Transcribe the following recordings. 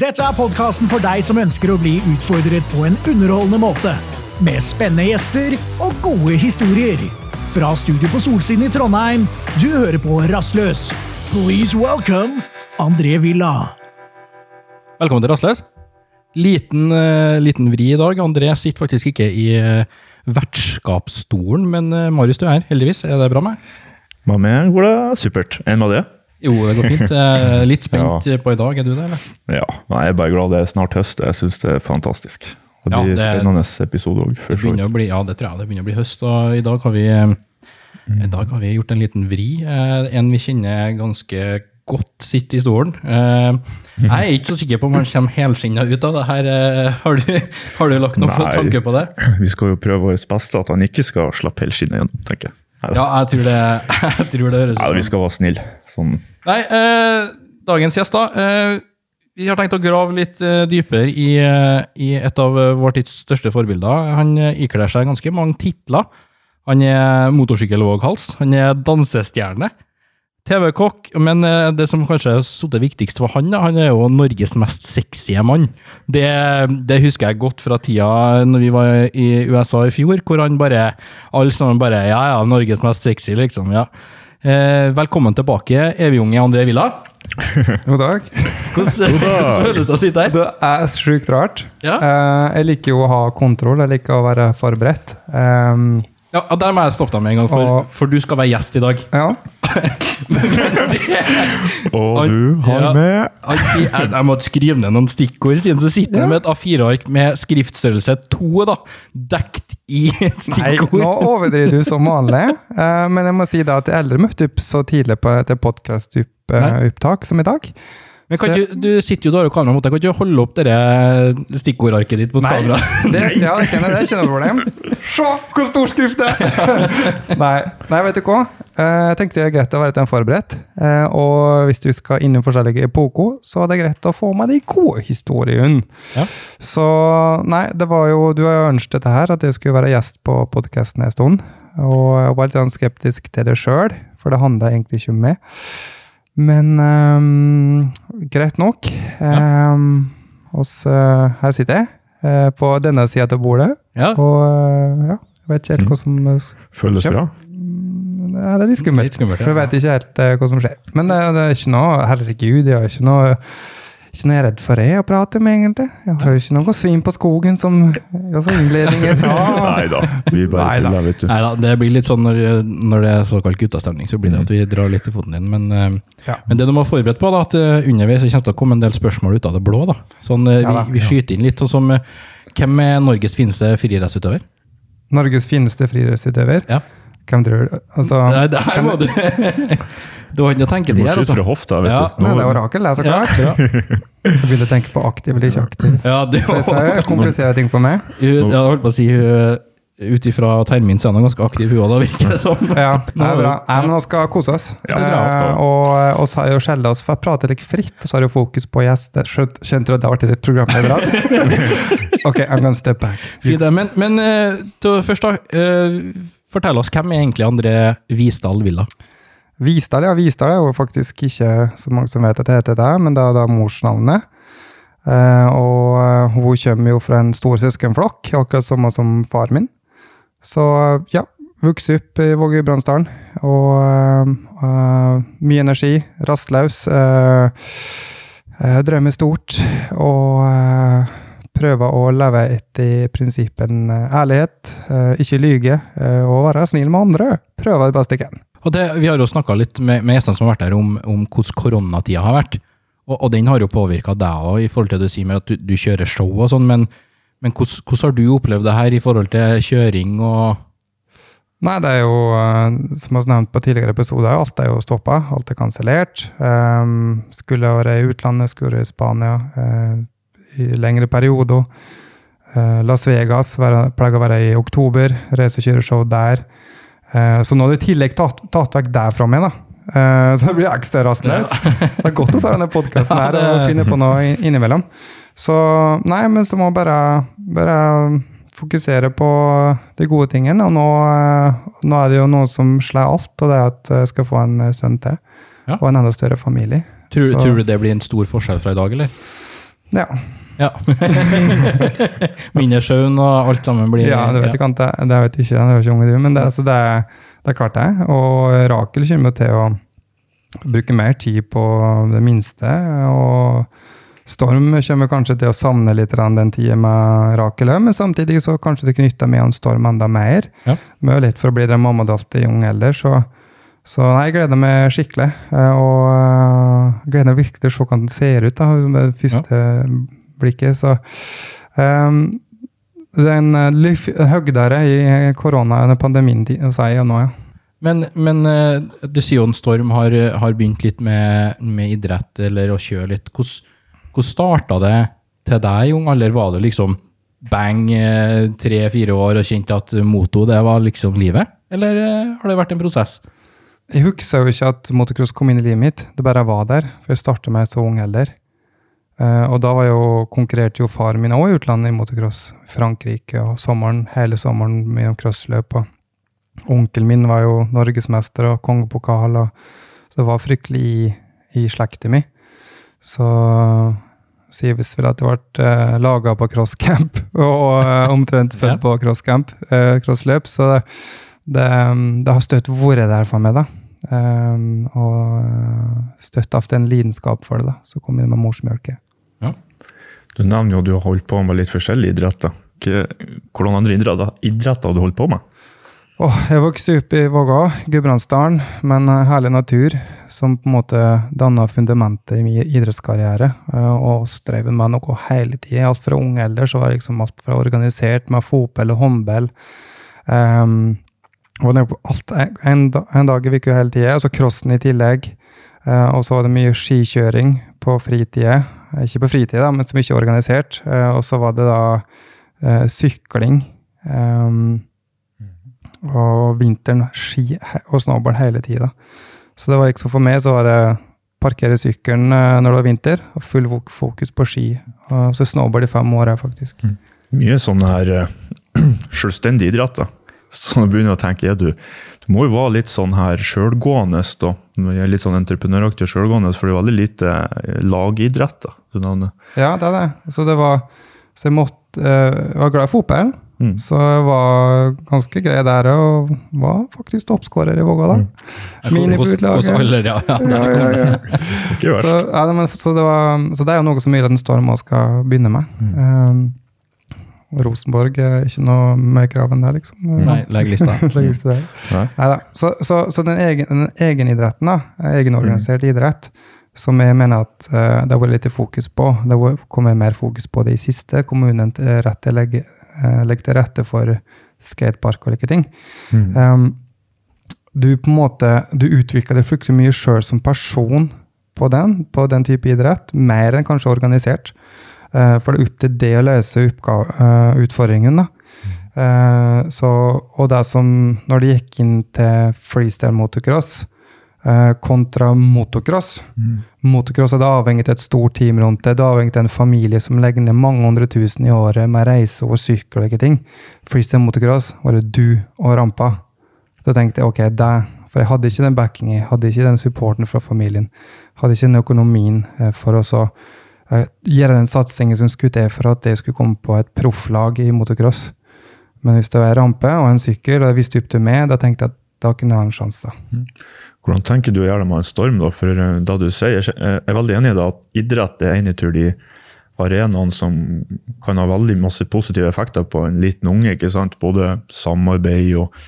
Dette er podkasten for deg som ønsker å bli utfordret på en underholdende måte. Med spennende gjester og gode historier. Fra studio på Solsiden i Trondheim, du hører på Rastløs. Please welcome André Villa. Velkommen til Rastløs. Liten, eh, liten vri i dag. André sitter faktisk ikke i uh, vertskapsstolen, men uh, Marius, du er her, heldigvis. Er det bra med? Med meg går det supert. Enn med det? Jo, det går fint. Litt spent Ja. på i dag. Er du det, eller? Ja, nei, jeg er bare glad det er snart høst. Jeg syns det er fantastisk. Det Ja, blir det- spennende episode òg. Ja, det tror jeg. Det begynner å bli høst, og i dag har vi, mm. dag har vi gjort en liten vri. Eh, En vi kjenner ganske godt sitter i stolen. Eh, Jeg er ikke så sikker på om han kommer helskinna ut av det her. Eh, Har du, har du lagt noen Nei. tanke på det? Vi skal jo prøve vårt beste at han ikke skal slappe helskinnet gjennom, tenker jeg. Ja, jeg tror det, jeg tror det høres ut som vi skal være snille. Sånn. Nei, eh, dagens gjest, da. Eh, vi har tenkt å grave litt eh, dypere i, eh, i et av eh, vår tids største forbilder. Han eh, ikler seg ganske mange titler. Han er motorsykkelvåghals, han er dansestjerne, TV-kokk, men eh, det som kanskje er viktigst for han, han er jo Norges mest sexy mann. Det, det husker jeg godt fra tida når vi var i USA i fjor, hvor han bare Alle sammen bare Ja, ja, Norges mest sexy, liksom. ja. Eh, velkommen tilbake, evigunge André Villa. God dag. Hvordan, hvordan føles det å sitte her? Det er sjukt rart. Ja. Eh, jeg liker jo å ha kontroll, jeg liker å være forberedt. Um, Ja, Der må jeg stoppe deg med en gang, for, Og- for du skal være gjest i dag. ja. Og du har ja. med Han sier, jeg, jeg måtte skrive ned noen stikkord, siden så sitter jeg med et A4-ark med skriftstørrelse 2 da, dekt i et Nei, stikkord. nå overdriver du som vanlig. Eh, men jeg må si da at jeg aldri møtte opp så tidlig på et podkastopptak som i dag. Men kan du, du sitter jo der og kamera mot deg, kan ikke du holde opp det stikkordarket ditt mot kamera? Det, ja, det kan jeg, det er ikke noe problem. Se hvor stor skrift det er! nei, nei, vet du hva? Eh, Jeg tenkte det er greit å være litt forberedt. Eh, Og hvis vi skal innom forskjellige epoker, så er det greit å få med de gode historiene. Ja. Så nei, det var jo Du har jo ønsket dette her, at jeg skulle være gjest på podkasten en stund. Og jeg var litt sånn skeptisk til det sjøl, for det handla egentlig ikke om meg. Men um, greit nok. Um, oss, uh, her sitter jeg, uh, på denne sida av bordet. Ja, Og uh, ja, jeg vet ikke helt hva som Føles bra? Nei, Det er litt skummelt. Litt skummelt, ja. Jeg vet ikke helt eh, hva som skjer. Men det, det er ikke noe Herregud, jeg har ikke noe ikke noe jeg er redd for jeg å prate med, egentlig. Jeg har jo ikke noe svin på skogen, som altså innledningen sa. Nei da, vi bare tuller, vet du. Neida, det blir litt sånn når, når det er såkalt guttastemning, så blir det at vi drar litt i foten din. Men, eh, Ja. men det du må være forberedt på, da, at eh, underveis så kommer det å komme en del spørsmål ut av det blå. da. Sånn, vi, Ja da, vi, skyter inn litt sånn som eh, Hvem er Norges fineste friidrettsutøver? Norges fineste friidrettsutøver. Ja. Hvem tror du? Altså, Nei, det her må du Du har ikke noe Du tenketid må skyte fra altså. hofta, vet Ja. du. nei, det er orakel, det, så klart. Ja, Jeg begynner å tenke på aktiv eller ikke aktiv. ja, det Så så jeg kompliserer ting for meg. Jeg holdt på å si hun- ut ifra terminen så er hun ganske aktiv, hun òg, da virker det som. Ja, det er bra. Nei, men vi skal kose oss. Ja. Eh, og vi har jo skjellet oss for å prate litt fritt, og så har vi fokus på gjester. Kjente du at det har vært litt programlederat? ok, I'm gonna step back. Fint. Men, men eh, til, først, da. eh, fortell oss, hvem er egentlig André Visdal Villa? Visdal, ja. Visdal er jo faktisk ikke så mange som vet at det heter det, men det er da morsnavnet. Eh, og eh, hun kommer jo fra en stor søskenflokk, akkurat samme som far min. Så ja, vokste opp i Vågøy-Bransdalen. Og eh, eh, mye energi, rastløs. Uh, drømmer stort. Og eh, prøver å leve etter prinsippen eh, ærlighet, eh, ikke lyge, eh, og være snill med andre. Prøve det beste jeg kan. Og det, Vi har jo snakka litt med, med gjestene som har vært her, om, om hvordan koronatida har vært. Og, og den har jo påvirka deg òg, i forhold til det du sier med at du, du kjører show og sånn. Men, men hvordan, hvordan har du opplevd det her i forhold til kjøring og Nei, det er jo, som jeg har nevnt på tidligere episoder, alt er jo stoppa. Alt er kansellert. Um, skulle være i utlandet, skulle være i Spania eh, i lengre perioder. Eh, Las Vegas pleier å være i oktober. Reise og kjøre show der. Eh, så nå har det i tillegg tatt, tatt vekk der fra meg, da. Eh, så det blir ekstra rastløs. Det er godt å se denne podkasten her Ja, og finne på noe innimellom. Så nei, men så må jeg bare, bare fokusere på de gode tingene. Og nå, nå er det jo noe som slår alt, og det er at jeg skal få en sønn til. Ja. Og en enda større familie. tror, tror du det blir en stor forskjell fra i dag, eller? Ja. Ja. Mindre søvn og alt sammen blir Ja, det vet ja. ikke, det vet ikke, det ikke unge du, men det, altså det, det er klart det. Og Rakel kommer til å bruke mer tid på det minste. og Storm kommer kanskje til å savne litt den tida med Rakel men samtidig så kanskje det knytter med en Storm enda mer. Ja. Med litt for å bli den mammadalt i ung alder. Så, så nei, jeg gleder meg skikkelig. eh, Og uh, gleder meg virkelig til å se hvordan den ser ut. da, det første blikket. Så um, den uh, høgdere i korona- eller pandemien sier jeg nå, ja. Men, men uh, du sier jo en Storm har, har begynt litt med, med idrett, eller å kjøre litt. Hvordan, starta det til deg i ung alder? Var det liksom bang eh, tre-fire år og kjente at moto det var liksom livet? Eller eh, har det vært en prosess? Jeg husker jo ikke at motocross kom inn i livet mitt, det bare var der. For jeg startet med så ung alder. Eh, og da var jo, konkurrerte jo faren min òg i utlandet i motocross. Frankrike og sommeren, hele sommeren med crossløp. Og onkelen min var jo norgesmester og kongepokal, og så det var fryktelig i, i slekta mi. Så sies vel at det ble eh, laga på crosscamp, og eh, omtrent født Ja. på crosscamp, eh, crossløp. Så det, det, det har støtt vært der for meg, da. Um, og eh, støtt av en lidenskap for det, da. Så kom inn med morsmjølke. Du nevner jo at du har holdt på med litt forskjellige idretter. Hvordan andre idretter, har du holdt på med? Oh, jeg vokste opp i Vågå, Gudbrandsdalen, med en herlig natur som på en måte danna fundamentet i min idrettskarriere. eh, Og strev med noe hele tida. Alt fra ung alder så var det liksom alt fra organisert med fotball og håndball. Um, og alt, en, en dag i uka hele tida, og så crossen i tillegg. Uh, og så var det mye skikjøring på fritida. Ikke på fritida, men som ikke er organisert. Eh, og så var det da eh, sykling. Um, og vinteren ski og snowboard hele tida. Så det var liksom for meg så var det parkere sykkelen eh, når det var vinter, og full fokus på ski. Og så snowboard i fem år, her, faktisk. Mye sånne her uh, idrett, idretter. Så jeg begynner å tenke, er du, du må jo være litt sånn her sjølgående, da. Litt sånn entreprenøraktig og sjølgående, for det er veldig lite lagidrett. da, du navnet. Ja, det er det. Så det var Så jeg måtte eh, Jeg var glad i fotball, Mm. så jeg var ganske grei der og var faktisk toppskårer i Vågå, da. Mm. alle, ja. ja, Ja, ja, ja. Ikke verst. Så, ja, det- men, så, det var, så det er jo noe som Idretten Storm også skal begynne med. Um, og Rosenborg er ikke noe mer krav enn det, liksom. Nei, legg lista. legg lista der. Nei. Så, så, så den, egen, den egenidretten, da, egenorganisert idrett, som jeg mener at uh, det har vært litt fokus på, det har kommet mer fokus på det i siste. Kommunen rett til å legge, eh, til rette for skatepark og like ting. Um, du på en måte, du utvikler deg fryktelig mye sjøl som person på den, på den type idrett, mer enn kanskje organisert. Eh, for det er opp til det å løse eh, utfordringen. Eh, så, og det som, når det gikk inn til freestyle motocross kontra motocross Motocross er det avhengig av et stort team rundt det. Det er avhengig av en familie som legger ned mange hundre tusen i året med reise og sykkel og ikke ting. Freestyle motocross var det du og rampa. Så tenkte jeg ok, det, for jeg hadde ikke den backingen, hadde ikke den supporten fra familien. Hadde ikke den økonomien for å så gjøre den satsingen som skulle til for at jeg skulle komme på et profflag i motocross. Men hvis det var en rampe og en sykkel, og opp til meg, da tenkte jeg at da kunne jeg ha en sjanse. da. Hvordan tenker du å gjøre det med en storm? da? For eh, da du sier, jeg er veldig enig i det at idrett er en av de arenaene som kan ha veldig masse positive effekter på en liten unge. ikke sant? Både samarbeid og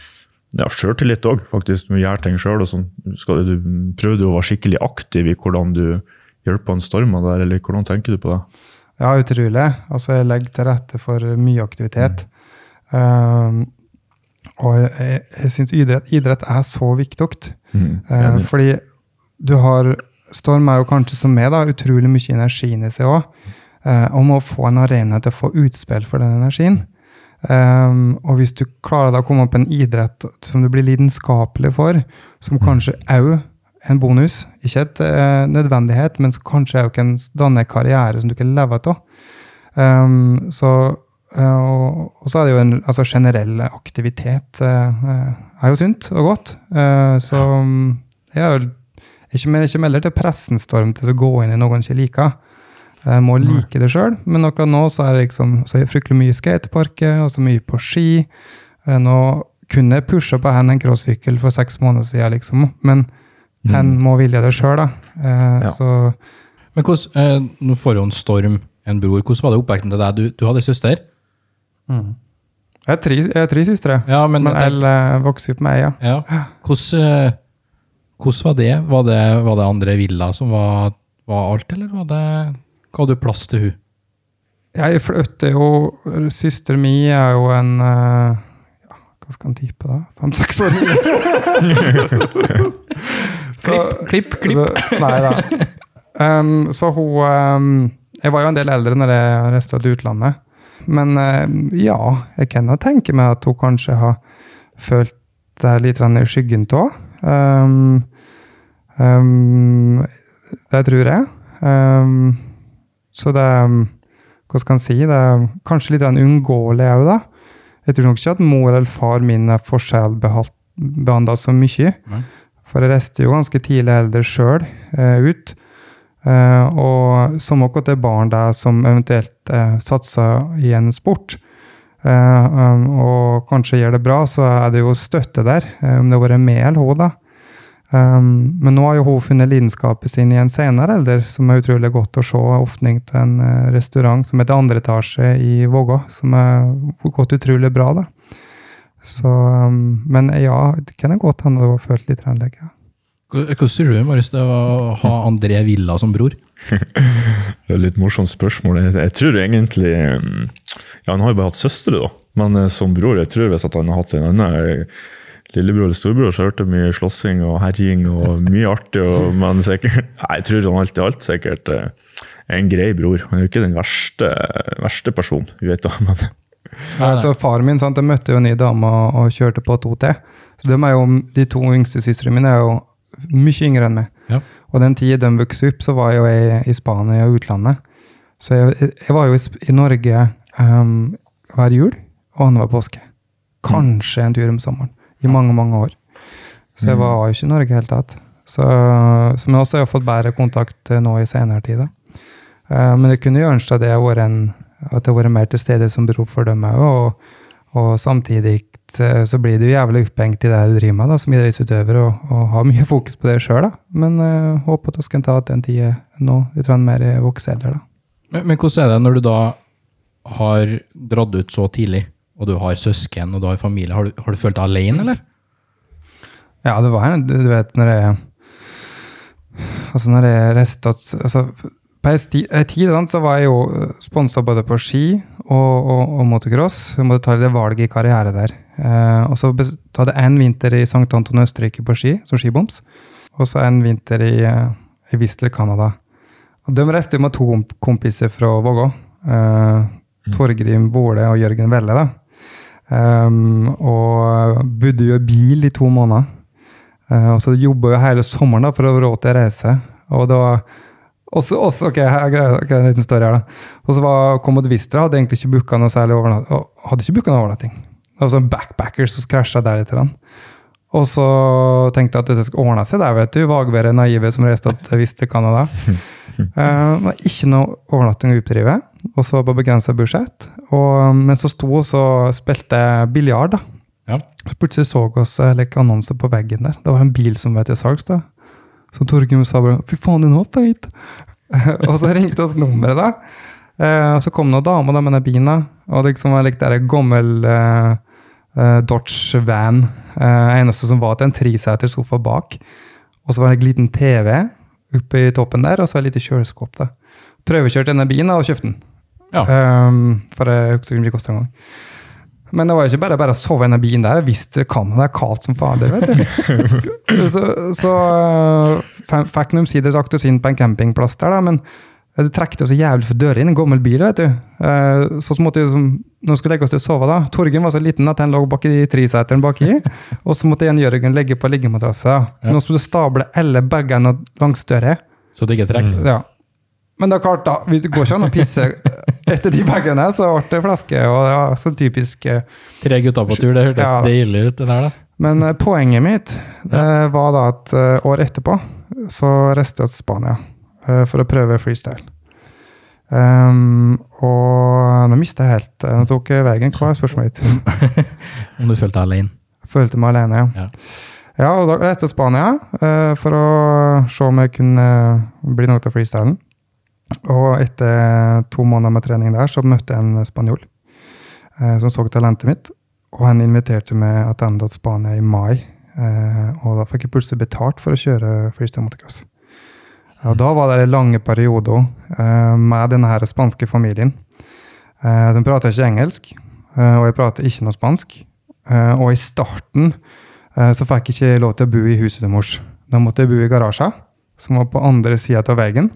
ja, sjøltillit òg, faktisk. Du gjør ting sjøl. Sånn. Skal du, prøver du å være skikkelig aktiv i hvordan du hjelper en storm der, eller hvordan tenker du på det? Ja, utrolig. Altså, jeg legger til rette for mye aktivitet. Um, og jeg, jeg, syns idrett, idrett er så viktig. Mm, Uh, fordi du har Storm er jo kanskje som meg, da, utrolig mye energi i seg òg. Om å få en arena til å få utspill for den energien. Um, og hvis du klarer da å komme opp en idrett som du blir lidenskapelig for, som kanskje òg en bonus, ikke et uh, nødvendighet, men kanskje òg kan danne en karriere som du kan leve av. Um, så uh, og, og så er det jo en altså generell aktivitet eh, er jo sunt og godt. Så um, jeg er jo ikke, men ikke melder til pressen storm til å gå inn i noe han ikke liker. Jeg må like det sjøl, men akkurat nå så er det liksom, så er det fryktelig mye skateparker og så mye på ski. Nå kunne jeg pusha på hen en crossykkel for seks måneder siden, liksom, men hen må vilje det sjøl, da. Eh, Ja. Så Men hvordan, eh, nå får jo en Storm en bror. Hvordan var det oppveksten til deg? Du, du hadde søster? jeg har tre, jeg tre søstre, Ja, men, men Elle eh, vokste opp med ei, ja. ja. Hvordan, eh, hvordan var det? Var det, var det andre villa som var, var alt, eller var det, ga du plass til hun? Jeg flytter jo Søster mi er jo en eh, ja, Hva skal en tippe, da? Fem-seks år Klipp, klipp, klipp. Så, nei da. Um, så hun um, Jeg var jo en del eldre når jeg reiste til utlandet. Men uh, ja, jeg kan jo tenke meg at hun kanskje har følt det litt i skyggen av. Um, um, det tror jeg. Um, så det Hva skal en si? Det er kanskje litt unngåelig òg, da. Jeg tror nok ikke at mor eller far min er forskjellbehandla så mye. Nei. For jeg reiste jo ganske tidlig eldre sjøl eh, ut. Eh, og som også det barn der som eventuelt eh, satser i en sport, eh, um, og kanskje gjør det bra, så er det jo støtte der, eh, om det har vært med eller hun, da. Um, men nå har jo hun funnet lidenskapet sin i en senere alder, som er utrolig godt å se. Åpning til en eh, restaurant som heter Andre etasje i Vågå, som er gått utrolig bra. da. Så, um, men ja, det kan godt hende du har følt litt anlegg. Ja. Hvordan tror du, Marius, det var å ha André Villa som bror? Det er et litt morsomt spørsmål. Jeg, jeg tror egentlig mm, Ja, han har jo bare hatt søstre, da. Men eh, som bror, jeg tror hvis at han har hatt en annen eh, lillebror eller storebror, så hørte jeg mye slåssing og herjing og mye artig. Og, men sikkert, nei, jeg tror han alt i alt sikkert eh, er en grei bror. Han er jo ikke den verste, verste personen, vi vet om. Men Jeg faren min sant, møtte jo en ny dame og, kjørte på 2T. Så de, jo, de to yngste søstrene mine er jo mye yngre enn meg. Ja. Og den tida de vokste opp, så var jeg jo i, i Spania og utlandet. Så jeg, jeg var jo i, i Norge um, hver jul og annenhver påske. Kanskje en tur om sommeren. I mange, mange år. Så jeg var jo ikke i Norge i det hele tatt. Så, så, men også har fått bedre kontakt nå i senere tid. Eh, men det kunne jo ønske at det hadde vært en at jeg har vært mer til stede som bror for dem òg. Og, og samtidig eh, så blir du jævlig opphengt i det du driver med da, som idrettsutøver, og, og har mye fokus på det sjøl. Men uh, håper at vi kan ta den tida nå, litt mer voksenalder. da. Men, men hvordan er det når du da har dratt ut så tidlig, og du har søsken og du har familie? Har du, har du følt deg alene, eller? Ja, det var en, du vet, når jeg Altså, når jeg reiste altså, På en tid så var jeg jo sponsa både på ski og, og, og motocross. Jeg måtte ta litt valg i karriere der. Eh, og så hadde jeg en vinter i St. Anton Østerrike på ski, som skiboms. Og så en vinter i, eh, i Whistler, Canada. Og de reiste jo med to kompiser fra Vågå. Eh, Torgrim Våle og Jørgen Velle. da. Um, og bodde jo i bil i to måneder. Uh, og så jobba jeg hele sommeren da, for å ha råd til å reise. Og da også, også, ok, her, er- ok, en liten story her da. Og så kom mot Vistra, hadde egentlig ikke booka noe særlig overnatting. hadde ikke noe overnatting. Det var sånn backpackers som krasja der litt. Og så tenkte jeg at dette skulle ordne seg der, vet du. Vagværet naive som reiste til Vistra, Canada. Var ikke noe overnatting å oppdrive. Og så på begrensa budsjett. Og, men så sto og spilte biljard, da. Ja. Så plutselig så vi oss eh, like, annonser på veggen der. Det var en bil som var til salgs. da. Så Torgrim sa bare 'fy faen, den var feit'. og så ringte oss nummeret, da. Eh, og så kom noen damer da med den bilen. Og det liksom var like der gammel eh, eh, Dodge van. Eh, eneste som var til en treseter sofa bak. Og så var det en liten TV oppe i toppen der, og så et lite kjøleskap. da. Prøvekjørte denne bilen da, og kjøpte den. Ja. Um, for det, det kostet en gang. Men det var jo ikke bare bare å sove i den bilen der. Jeg visste det kan, det er kaldt som fader, vet du. så så uh, fikk de omsider sagt oss inn på en campingplass der, da, men det trekte så jævlig for døra inn, en gammel bil, vet du. Uh, så, så måtte jeg, som, når vi skulle legge oss til å sove, da, Torgen var så liten at han lå bak i treseteren baki, og så måtte og Jørgen legge på liggemadrasset. Ja. Nå skulle du stable alle bagene langs døra. Så det ikke er trekt? Ja. Men det er klart, da, hvis det går ikke an å pisse etter de bagene, så ble det flaske. og ja, sånn typisk... eh, Tre gutter på tur, det hørtes Ja. deilig ut, det der, da. Men eh, poenget mitt det var da at uh, året etterpå så reiste jeg til Spania uh, for å prøve freestyle. Um, og nå mista jeg helt Nå tok jeg veien. Hva er spørsmålet ditt? Om du følte deg alene? Følte meg alene, ja. Ja. Ja, og da reiste jeg til Spania uh, for å se om jeg kunne bli noe til freestylen. Og etter to måneder med trening der, så møtte jeg en spanjol eh, som så talentet mitt. Og han inviterte meg tilbake til Spania i mai. Eh, og da fikk jeg plutselig betalt for å kjøre freestyle motocross. Og da var det lange perioder eh, med denne her spanske familien. Eh, de prater ikke engelsk, eh, og jeg prater ikke noe spansk. Eh, og i starten så fikk jeg ikke lov til å bo i huset deres. Da måtte jeg bo i garasjen, som var på andre sida av veien.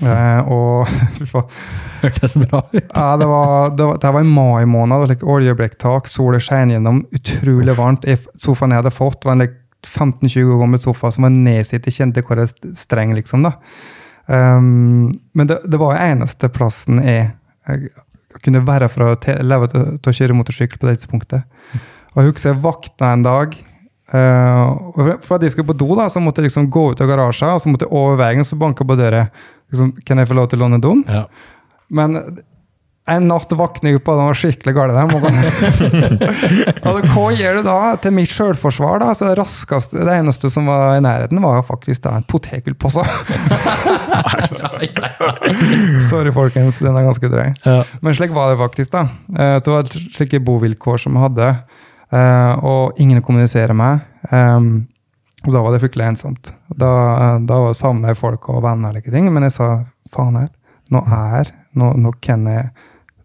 Eh, og. Hørtes bra ut. Ja, det var, det var, det var i mai måned. Like Oljebrekktak, sola skein gjennom. Utrolig varmt. i Sofaen jeg hadde fått, var en like 15-20 år gammel sofa som var nedsitt. Jeg kjente hvor jeg st- streng, liksom. da. Um, men det, det var eneste plassen jeg, jeg kunne være for å te- leve til, å kjøre motorsykkel på det tidspunktet. Og jeg husker jeg vakna en dag. uh, for at jeg skulle på do, da, så måtte jeg liksom gå ut av garasjen og så måtte jeg over veien så banka på døra. Liksom, kan jeg få lov til å låne doen? Ja. Men en natt våkner jeg og den var skikkelig gal. altså, hva gjør du da? Til mitt selvforsvar, da, så det raskeste, det eneste som var i nærheten, var faktisk da en potetgullpose. Sorry, folkens, den er ganske drøy. Ja. Men slik var det faktisk. da. Eh, Det var slike bovilkår som jeg hadde, eh, og ingen å kommunisere med. Og da var det fryktelig ensomt. Da, da savna jeg folk og venner, og like ting, men jeg sa faen her, nå er nå, nå kan jeg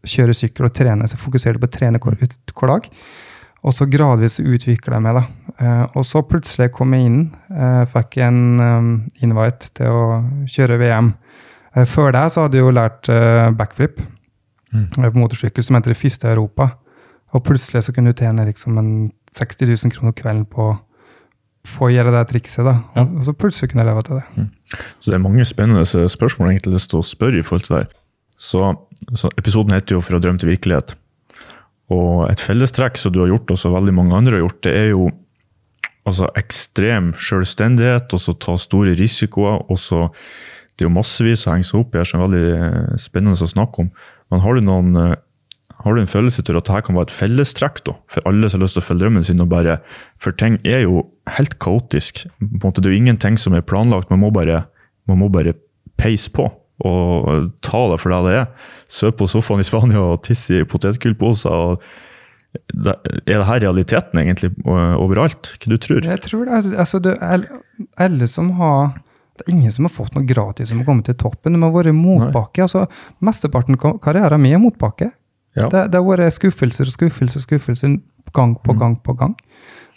kjøre sykkel og trene, så jeg fokuserte på å trene hver, hver dag. Og så gradvis utvikla jeg meg. da. Eh, og så plutselig kom jeg inn, eh, fikk en um, invite til å kjøre VM. Eh, før det så hadde jeg jo lært eh, backflip mm. på motorsykkel, som heter det første i Europa. Og plutselig så kunne du tjene liksom en 60 000 kroner kvelden på, på å gjøre det trikset. da. Ja. Og så plutselig kunne jeg leve til det. Så det er mange spennende spørsmål jeg har lyst til å spørre i forhold til det. Så, så episoden heter jo 'Fra drøm til virkelighet'. Og et fellestrekk som du har gjort, og som veldig mange andre har gjort, det er jo altså ekstrem selvstendighet, og så ta store risikoer. og så Det er jo massevis å henge seg opp i her som er veldig eh, spennende å snakke om. Men har du noen eh, har du en følelse til at dette kan være et fellestrekk da, for alle som har lyst til å følge drømmen sin? og bare, For ting er jo helt kaotisk. På en måte, det er jo ingenting som er planlagt. Man må bare, man må bare peise på og ta det for det det er. Søv på sofaen i Spania og tisse i potetgullposer. Er det her realiteten egentlig overalt? Hva du tror Jeg tror det. Altså, det er alle som har Det er ingen som har fått noe gratis som har kommet til toppen. De har vært motbakke. altså Mesteparten av karrieren min er motbakke. Ja. Det, det har vært skuffelser og skuffelser skuffelser gang på gang på gang.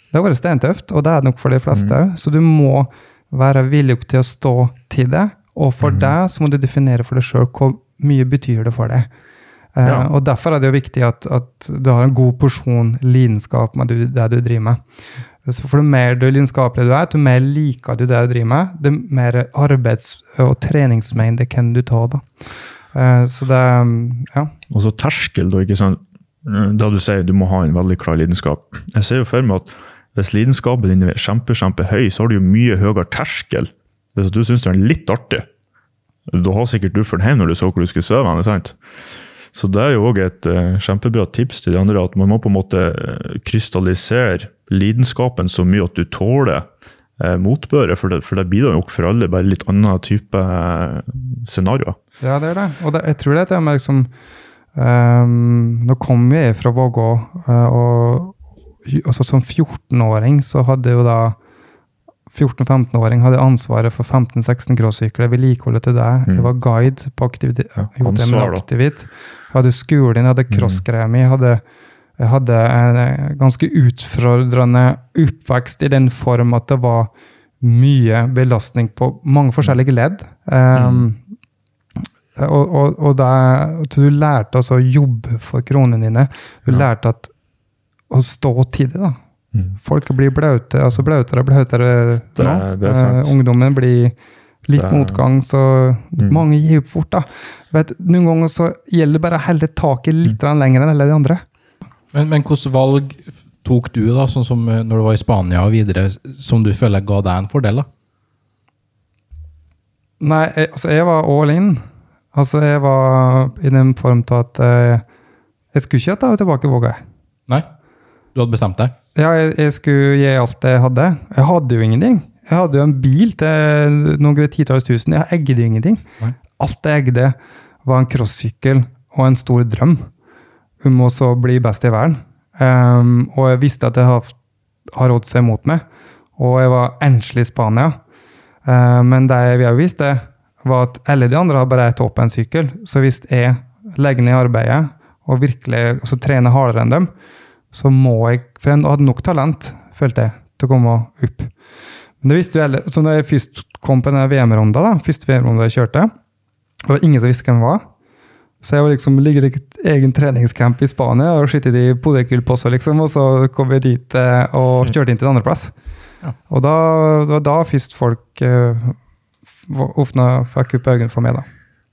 Det har vært steintøft, og det er det nok for de fleste. Så du må være villig til å stå til det. Og for deg så må du definere for deg sjøl hvor mye betyr det for deg. Ja. Uh, og Derfor er det jo viktig at, at du har en god porsjon lidenskap med det, det du driver med. Så for jo mer du lidenskapelig du er, jo mer liker du det du driver med, det mer arbeids- og treningsmengde kan du ta. da. Uh, så det Ja. Og så terskel, da. ikke sant? Da du sier du må ha en veldig klar lidenskap. Jeg ser jo for meg at hvis lidenskapen din er kjempe, kjempehøy, så har du jo mye høyere terskel. Hvis du syns det er litt artig, da har sikkert du fulgt hjem når du så hvor du skulle sove. ikke sant? Så det er jo òg et uh, kjempebra tips til de andre, at man må på en måte eh, krystallisere lidenskapen så mye at du tåler eh, motbøret, for det, for det blir jo for alle bare litt annen type eh, scenarioer. Ja, det er det. Og det, jeg tror det er med liksom ehm, Nå kommer jeg fra Vågå, eh, og hy- altså som 14-åring så hadde jo da 14-15-åring hadde ansvaret for 15-16 crossykler, vedlikeholdet til det. Jeg var guide på aktivitet. Ja, ansvar. Aktivit. Jeg hadde skolen, jeg hadde crossgreia mi. Jeg hadde, jeg hadde en eh, ganske utfordrende oppvekst i den form at det var mye belastning på mange forskjellige ledd. Um, og, og, og da, så du lærte altså å jobbe for kronene dine. Du Ja. lærte at, å stå til det. da. Mm. Folk blir blaute, altså blautere og blautere Det- nå. det er sant. Eh, ungdommen blir litt Det- motgang, så Mm. mange gir opp fort. da. Vet, noen ganger så gjelder det bare å helle taket litt Mm. lenger enn alle de andre. Men, men hvilke valg tok du, da, sånn som eh, når du var i Spania og videre, som du føler ga deg en fordel? da? Nei, altså jeg var all in. Altså, jeg var i den form til at eh, jeg skulle ikke ta tilbake Vågøy. Nei? Du hadde bestemt deg? Ja, jeg, jeg skulle gi alt jeg hadde. Jeg hadde jo ingenting. Jeg hadde jo en bil til noen titalls tusen. Jeg eide jo ingenting. Nei. Alt jeg eide, var en crossykkel og en stor drøm om å så bli best i verden. Um, og jeg visste at jeg har, har å se mot meg, og jeg var enslig i Spania. Uh, men det vi har visst, det var at alle de andre har bare ett åpen sykkel. Så hvis jeg legger ned arbeidet og virkelig altså, trener hardere enn dem, så må jeg For jeg hadde nok talent, følte jeg, til å komme opp. Men det visste jo alle, så når jeg først kom på den VM-runda, da, første VM-runda jeg kjørte, det var ingen som visste hvem jeg var. Så jeg var liksom, ligger i et egen treningscamp i Spania og skittet i Podekulposso, liksom, og så kom jeg dit eh, og kjørte inn til andreplass. Ja. Og da, var da først folk eh, åpna, fikk opp øynene for meg, da.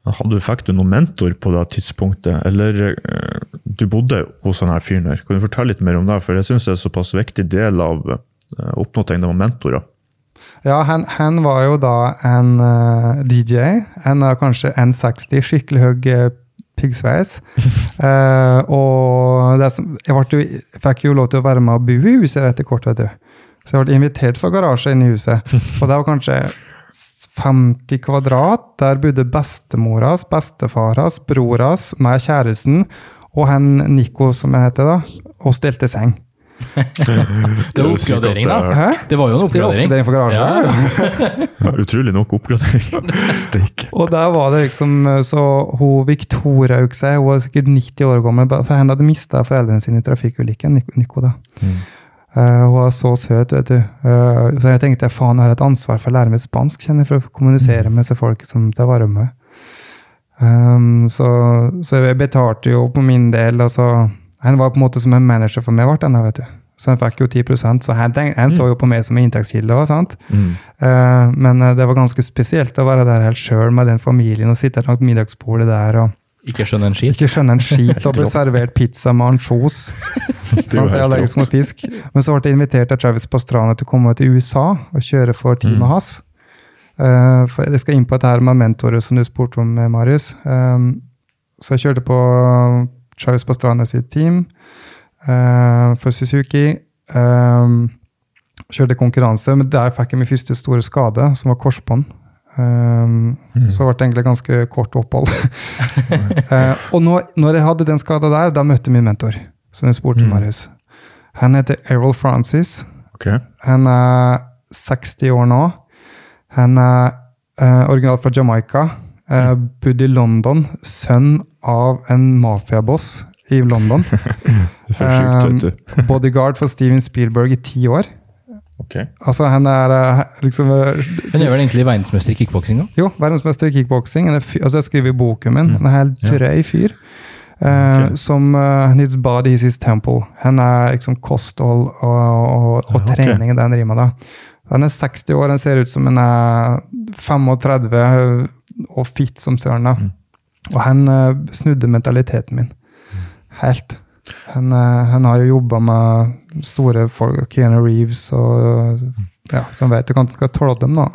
Hadde du, fikk du noen mentor på det tidspunktet, eller eh, du bodde hos denne fyren her? Kan du fortelle litt mer om det? For jeg syns det er en såpass viktig del av uh, oppnåtingen av mentorer. Ja, han, han var jo da en uh, DJ. En av kanskje 1,60, skikkelig høy piggsveis. uh, og det som, jeg, jo, jeg fikk jo lov til å være med og bo i huset etter kort, vet du. Så jeg ble invitert fra garasje inn i huset. Og det var kanskje 50 kvadrat. Der bodde bestemoras, bestefaras, broras med kjæresten og han Nico, som jeg heter, da, og stelte seng. Det var oppgradering, da. Hæ? Det var jo en Det var oppgradering. oppgradering for garasjen. Ja, Ja, utrolig nok oppgradering. Steik. Og der var det liksom Så hun Victoria hun var sikkert 90 år gammel, for hun hadde mista foreldrene sine i trafikkulykken. Nico, Nico da. Mm. Eh, hun var så søt, vet du. Uh, så jeg tenkte faen, jeg har et ansvar for å lære meg spansk kjenner jeg, for å kommunisere med disse folk som det var med. Um, så, så jeg betalte jo på min del. Altså, han var på en måte som en manager for meg, ble vet du. Så han fikk jo 10% så han, tenk, han så jo på meg som en inntektskilde. Mm. Uh, men det var ganske spesielt å være der helt sjøl med den familien og sitte rundt middagsbordet der og Ikke skjønner en skit. ikke skjønner en skit og bli servert pizza med ansjos. Fisk. Men så ble jeg invitert av Travis Pastrana til å komme til USA og kjøre for teamet hans. Uh, for jeg skal inn på dette her med mentorer, som du spurte om, med Marius. Um, så jeg kjørte på Travis Pastrana sitt team uh, for Suzuki. Um, kjørte konkurranse, men der fikk jeg min første store skade, som var korsbånd. Um, Så ble det egentlig ganske kort opphold. uh, og når, når jeg hadde den skada der, da møtte jeg min mentor, som jeg spurte Mm. Marius. Han heter Errol Francis. Ok. Han er 60 år nå. Han er uh, originalt fra Jamaica. Uh, bodde i London. Sønn av en mafiaboss i London. Du. Bodyguard for Steven Spielberg i ti år. Ok. Altså, han er eh, liksom eh, Han er vel egentlig verdensmester i kickboksing? Jo, verdensmester i kickboksing. Altså, jeg skriver i boken min. Han er helt Ja. drøy fyr. Okay. Uh, Som uh, His body is his temple. Han er liksom kosthold og, og, og okay. trening i den rima. da. Han er 60 år, han ser ut som han er 35 og fit som søren. da. Mm. Og han uh, snudde mentaliteten min. Helt. Han, eh, han har jo jobba med store folk, Keanu Reeves og ja, så han vet du han skal tåle dem, da.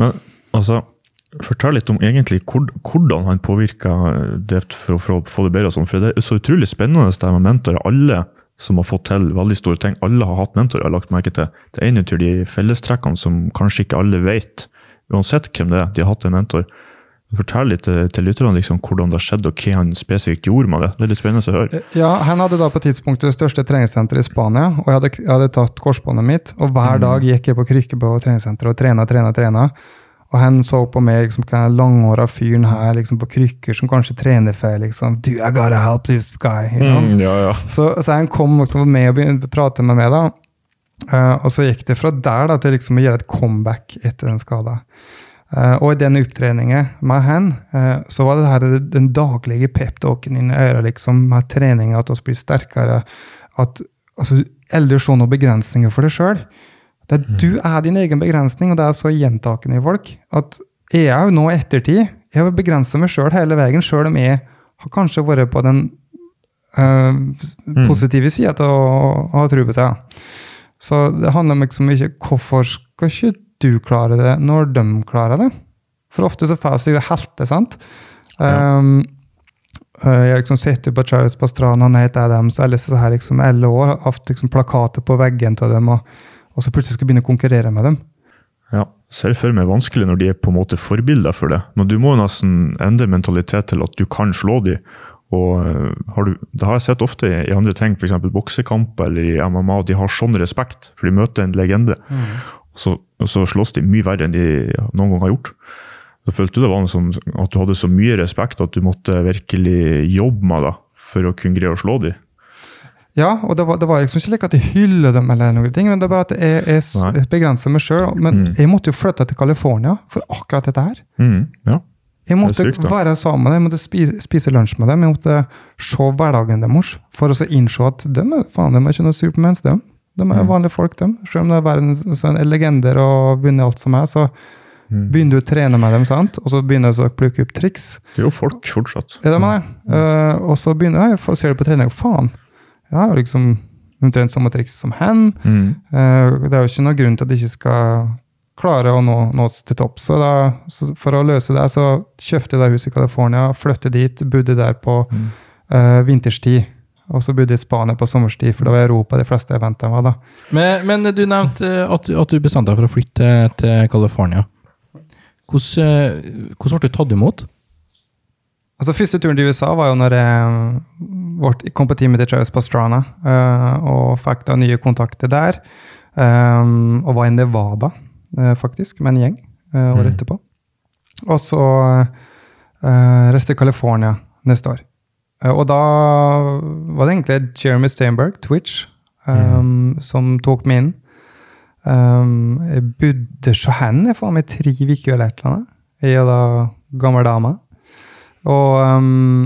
Men altså, fortell litt om egentlig hvordan han påvirka det for å, få det bedre. og sånn, For det er så utrolig spennende det med mentorer. Alle som har fått til veldig store ting, alle har hatt mentorer. har lagt merke til. Det er en av de fellestrekkene som kanskje ikke alle vet. Uansett hvem det er, de har hatt en mentor. Fortell litt til, til lytterne liksom, hvordan det har skjedd, og hva han spesifikt gjorde med det. Det er litt spennende å høre. Ja, Han hadde da på tidspunktet det største treningssenteret i Spania. og Jeg hadde, jeg hadde tatt korsbåndet mitt, og hver dag gikk jeg på krykke på treningssenteret og trena, trena, trena. Og han så på meg som liksom, langhåra fyren her liksom på krykker som kanskje trener feil. liksom, du, I gotta help this guy. You know? Mm, ja, ja. Så, så han kom også med og begynte å prate med meg. da. uh, og så gikk det fra der da, til liksom å gjøre et comeback etter den skada. Eh, og i den opptreningen med han, eh, så var det her den daglige peptalken inni i øret liksom, med trening, at vi blir sterkere. At altså, aldri se noen begrensninger for deg sjøl. Du er din egen begrensning, og det er så gjentakende i folk. at jeg jo nå i ettertid Jeg har begrensa meg sjøl hele veien, sjøl om jeg har kanskje vært på den eh, positive sida til å, å ha tro på seg. Så det handler om liksom ikke hvorfor skal ikke du klarer det når de klarer det? For ofte så får jeg seg helte, sant? Ja. Um, eh, jeg liksom sitter på Travis Pastrana, Nate Adams, alle disse her liksom alle år, har hatt liksom plakater på veggen til dem, og, og så plutselig skal begynne å konkurrere med dem. Ja, ser for meg vanskelig når de er på en måte forbilder for det. Men du må nesten endre mentalitet til at du kan slå dem. Og øh, har du, Det har jeg sett ofte i, i andre ting, f.eks. boksekamp eller i MMA. at De har sånn respekt, for de møter en legende. Og så, så slåss de mye verre enn de noen gang har gjort. Da følte du det var sånn, at du hadde så mye respekt at du måtte virkelig jobbe med det for å kunne greie å slå dem? Ja, og det var, det var liksom ikke like at jeg hyller dem, eller noen ting, men det er bare at jeg, jeg, jeg begrenser meg sjøl. Men Mm. jeg måtte jo flytte til California for akkurat dette her. Mm, ja. Jeg måtte sykt, være sammen med dem, jeg måtte spise, spise lunsj med dem, jeg måtte se hverdagen deres for å innse at de faen, de er ikke noe supermens, de. De er jo vanlige folk, de. Selv om det er verdens sånn, legender og begynner alt som er, så Mm. begynner du å trene med dem, sant? og så begynner du å plukke opp triks. Det er jo folk fortsatt. Er det er det? Uh, og så begynner jeg, ser du på trening, faen, jeg har jo liksom omtrent samme triks som hen. Mm. Uh, det er jo ikke noen grunn til at de ikke skal klare å nå, nå til topp. Så, da, så for å løse det, så kjøpte jeg det huset i California, flyttet dit, bodde der på Mm. uh, vinterstid. Og så bodde jeg i Spania på sommerstid, for det var Europa de fleste eventene var. da. Men, men du nevnte eh, at, du- at du bestemte deg for å flytte til, California. Hvordan, eh, hvordan ble du tatt imot? Altså Første turen til USA var jo når jeg ble, kom på teamet til Travis Pastrana eh, og fikk da nye kontakter der. eh, og var i Nevada, eh, faktisk, med en gjeng eh, året Mm. etterpå. Og så reiste til California neste år. Eh, og da var det egentlig Jeremy Steinberg, Twitch, eh, som tok meg inn. Um, jeg bodde så hen jeg faen meg tre uker eller et eller annet. Jeg er da gammel dame. Og um,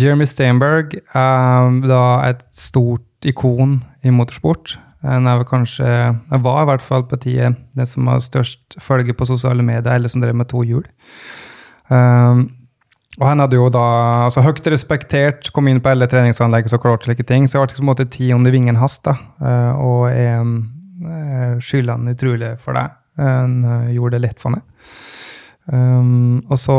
Jeremy Steinberg er da et stort ikon i motorsport. Han er vel kanskje, han var i hvert fall på tida den som har størst følge på sosiale medier, eller som drev med to hjul. Um, og han hadde jo da altså høyt respektert, kom inn på alle treningsanlegg så klart slike ting. Så jeg ble liksom en ti under vingen hans, da. Eh, og jeg uh, skylder han utrolig for det. Han eh, gjorde det lett for meg. Um, og så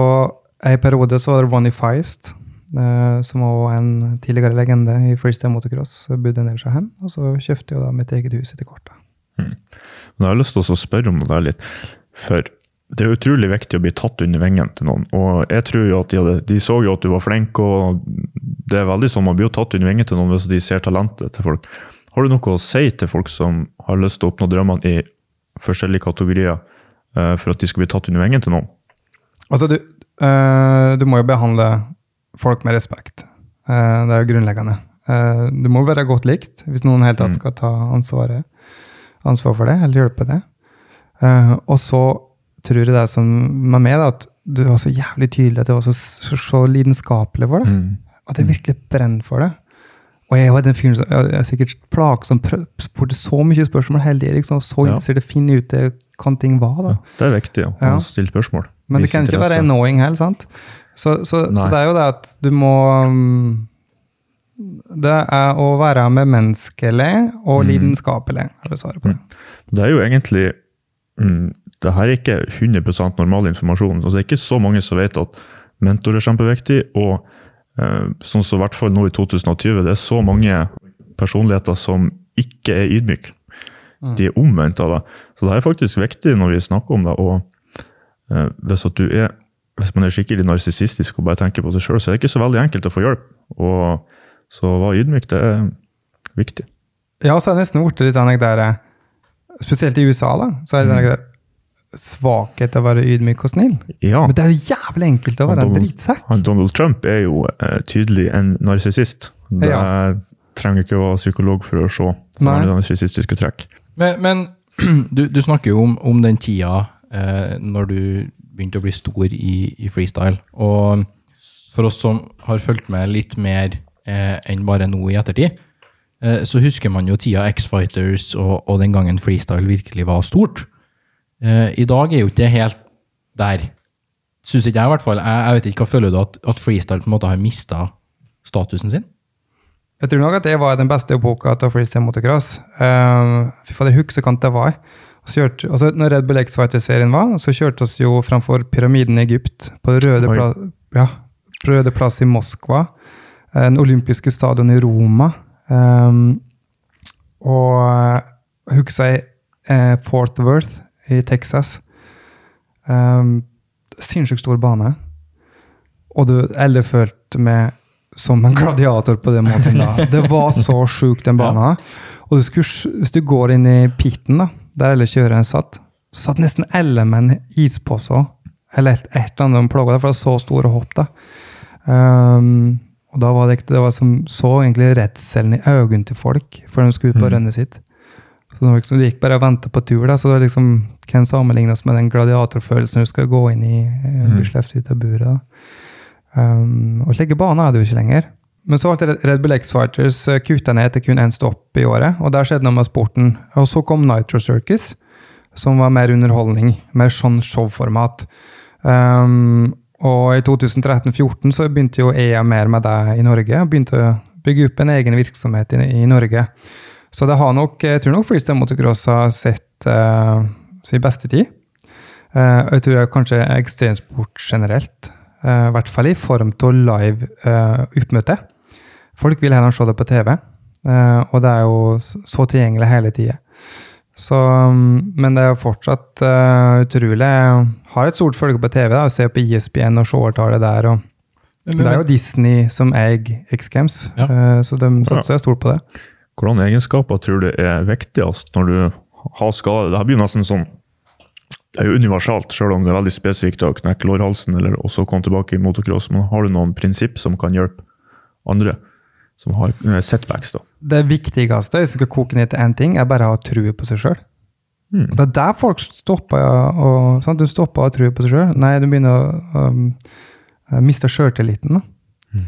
en periode så var det Ronny Feist, uh, som var en tidligere legende i freestyle motocross. Bodde del seg hen, og så kjøpte jeg da mitt eget hus etter hvert. da. Men jeg har lyst til å spørre om det der litt. For det er utrolig viktig å bli tatt under vingen til noen. Og jeg tror jo at de, hadde, de så jo at du var flink, og det er veldig sånn man blir jo tatt under vingen til noen hvis de ser talentet til folk. Har du noe å si til folk som har lyst til å oppnå drømmene i forskjellige kategorier, eh, for at de skal bli tatt under vingen til noen? Altså, du, eh, du må jo behandle folk med respekt. Eh, det er jo grunnleggende. Du må være godt likt hvis noen helt tatt Mm. skal ta ansvaret, ansvar for det, eller hjelpe det. Og så tror jeg det er sånn med meg da, at du var så jævlig tydelig at du var så, så, så lidenskapelig for det. Mm. At jeg virkelig brenner for det. Og jeg var den fyren som jeg er sikkert plagsom, spurte så mye spørsmål hele tiden. Liksom, så Ja. interessert i å finne ut det kan ting var. da. Ja, det er viktig å Ja. stille spørsmål. Men det kan ikke interesse. være annoying heller, sant? Så, så, så det er jo det at du må um, Det er å være med menneskelig og Mm. lidenskapelig. er det svaret på det. Det er jo egentlig mm, Det her er ikke 100% normal informasjon. Altså, det er ikke så mange som vet at mentor er kjempeviktig. Og eh, sånn som i hvert fall nå i 2020, det er så mange personligheter som ikke er ydmyke. De er omvendt av det. Så det er faktisk viktig når vi snakker om det. Og eh, hvis, er, hvis man er skikkelig narsissistisk og bare tenker på seg sjøl, så er det ikke så veldig enkelt å få hjelp. Og så å være ydmyk, det er viktig. Ja, så er det nesten blitt litt den der eh, Spesielt i USA, da, så er det mm. der svakhet til å være ydmyk og snill. Ja. Men det er jo jævlig enkelt å være være en Donald- drittsekk. Donald Trump er jo uh, tydelig en narsissist. Det Ja. trenger ikke å være psykolog for å se Nei. sånne narsissistiske trekk. Men, men du, du snakker jo om, om den tida eh, når du begynte å bli stor i, i freestyle. Og for oss som har fulgt med litt mer eh, enn bare nå i ettertid, så husker man jo tida X-Fighters og, og den gangen freestyle virkelig var stort. Eh, I dag er jo ikke det helt der. Syns ikke jeg, i hvert fall. Jeg, jeg vet ikke, Hva føler du at, at freestyle på en måte har mista statusen sin? Jeg tror nok at det var den beste epoka til freestyle motocross. Um, fy fader, husker hva det var. Så kjørte, altså, når Red Bull X-Fighter-serien var, så kjørte oss jo framfor pyramiden i Egypt på røde pla ja, Røde plass i Moskva. eh, Den olympiske stadion i Roma. Um, og jeg husker jeg eh, Fort Worth i Texas. Um, Sinnssykt stor bane. Og du eller følte meg som en gladiator på den måten. da. Det var så sjukt, den banen. Og du skulle, hvis du går inn i pitten, da, der alle kjørerne satt, så satt nesten alle med en ispose eller et, et eller annet plaga deg, for det var så store hopp. da. Um, og da var det, det var som så egentlig redselen i øynene til folk før de skulle ut på rønnet sitt. Så det var liksom, De gikk bare og venta på tur. da, så det liksom, Kan sammenlignes med den gladiatorfølelsen du skal gå inn i uh, bli sluppet ut av buret. da. Um, og slike baner er det jo ikke lenger. Men så ble Red Bull X-Fighters uh, kutta ned til kun én stopp i året, og der skjedde noe med sporten. Og så kom Nitro Circus, som var mer underholdning, mer sånn showformat. Um, og i 2013-2014 så begynte jo EA mer med det i Norge. Begynte å bygge opp en egen virksomhet i, i Norge. Så det har nok, jeg tror nok freestyle motocross har sett uh, sin beste tid. Uh, jeg tror jeg kanskje ekstremsport generelt. Uh, I hvert fall i form av live uh, oppmøte. Folk vil heller se det på TV, uh, og det er jo så tilgjengelig hele tida. Så, um, men det er jo fortsatt uh, utrolig Jeg har et stort følge på TV. da, og Ser på E ISBN og seertallet der. og Men- Det er jo Disney som eier X Games, Ja. uh, så de satser stort på det. Hvordan egenskaper tror du er viktigst når du har skade? Det blir nesten sånn Det er jo universalt, selv om det er veldig spesifikt å knekke lårhalsen eller også komme tilbake i motocross. Men har du noen prinsipp som kan hjelpe andre som har eh, setbacks? da? Det viktigste, hvis jeg skal koke ned til én ting, er bare å ha trua på seg sjøl. Mm. Det er der folk stopper å sant? Du stopper å ha trua på seg sjøl. Nei, du begynner å um, miste sjøltilliten. da.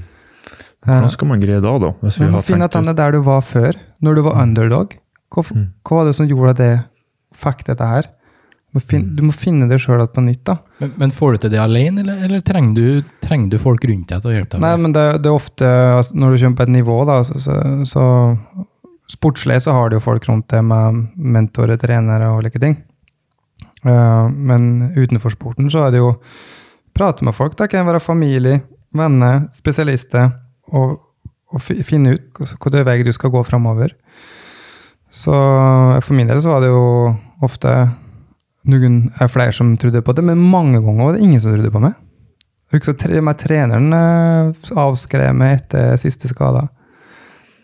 Hvordan skal man greie da, da? Hvis vi har Finn at den er der du var før, når du var underdog. Hva, Mm. hva var det som gjorde at det fikk dette her? Du må finne, du må finne det sjøl på nytt. da. Men, men får du til det alene, eller, eller trenger, du, trenger du folk rundt deg til å hjelpe deg? Nei, men det, det er ofte altså, Når du kommer på et nivå, da, så, så, så Sportslig så har du jo folk rundt deg med mentorer, trenere og like ting. Uh, men utenfor sporten så er det jo prate med folk. Det kan være familie, venner, spesialister. Og, og finne ut hvilken vei du skal gå framover. Så for min del så var det jo ofte noen er flere som trodde på det, men mange ganger var det ingen som trodde på meg. Jeg husker tre, meg treneren eh, avskrev meg etter siste skada.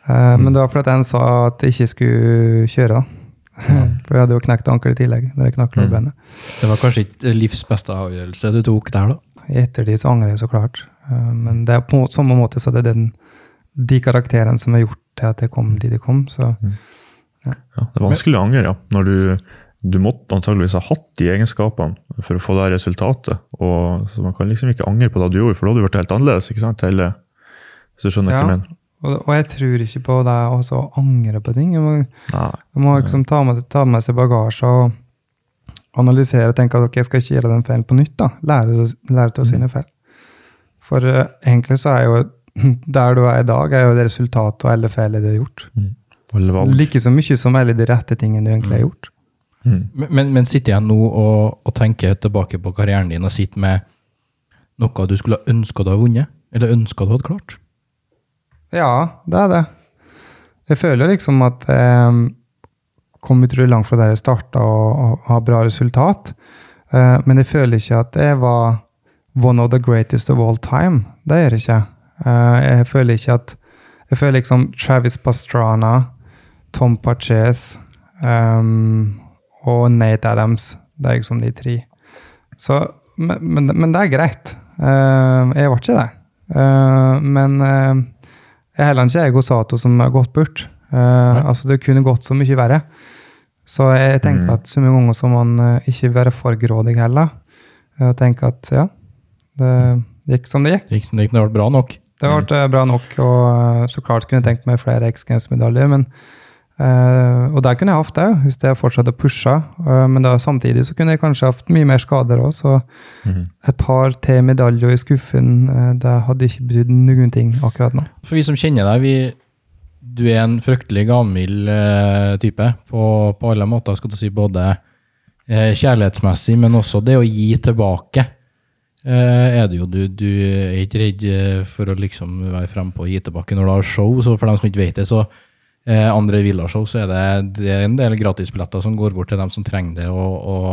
mm. Men det var fordi en sa at jeg ikke skulle kjøre, da. For jeg hadde jo knekt ankelet i tillegg. når jeg knakk lårbenet. Det var kanskje ikke livs beste avgjørelse du tok der, da? I ettertid så angrer jeg så klart. Eh, Men det er på samme måte så det er den, de karakterene som har gjort til at jeg kom dit jeg kom. Så Ja, det er vanskelig å angre, ja. Når du, du måtte antageligvis ha hatt de egenskapene for å få det resultatet. Og, så man kan liksom ikke angre på det du gjorde, for da hadde du vært helt annerledes. ikke sant? Hele, hvis du skjønner hva Ja. jeg mener. Og, og jeg tror ikke på det også å angre på ting. Jeg må, jeg må liksom ta med, ta med seg bagasje og analysere og tenke at ok, jeg skal ikke gjøre den feilen på nytt. da. Lære, lære til å sine feil. For uh, egentlig så er jo der du er i dag, er jo det resultatet av alle feilene du har gjort. Mm. Like så mye som alle de rette tingene du egentlig har gjort. Mm. Men, men, sitter jeg nå og, og tenker tilbake på karrieren din og sitter med noe du skulle ønska du hadde vunnet? Eller ønska du hadde klart? Ja, det er det. Jeg føler liksom at jeg kom utrolig langt fra der jeg starta og, og har bra resultat. Eh, men jeg føler ikke at jeg var one of the greatest of all time. Det gjør jeg ikke. Eh, jeg føler ikke at Jeg føler liksom Travis Pastrana, Tom Parchez... um, og Nate Adams. Det er liksom de tre. Så, men, men, men det er greit. Uh, jeg var ikke det. Uh, men eh, jeg er heller ikke Ego Sato som har gått bort. Altså Det kunne gått så mye verre. Så jeg tenker Mm. at så mye ganger som man ikke være for grådig heller. Jeg tenker at ja, det gikk som det gikk. Det gikk, det gikk det ble bra nok. Det ble mm. bra nok, og så klart kunne jeg tenkt meg flere X Games-medaljer. men eh, Og der kunne jeg hatt det, hvis jeg fortsatte å pushe. Uh, men da samtidig så kunne jeg kanskje hatt mye mer skader òg, så Mhm. et par til medaljer i skuffen, uh, det hadde ikke betydd noen ting akkurat nå. For vi som kjenner deg, vi, du er en fryktelig gavmild type på, på alle måter. skal du si Både eh, kjærlighetsmessig, men også det å gi tilbake. eh, er det jo du, du er ikke redd for å liksom være fremme på gi tilbake når du har show. Så for dem som ikke vet det, så eh, andre villashow, så er det, det er en del gratisbilletter som går bort til dem som trenger det og, og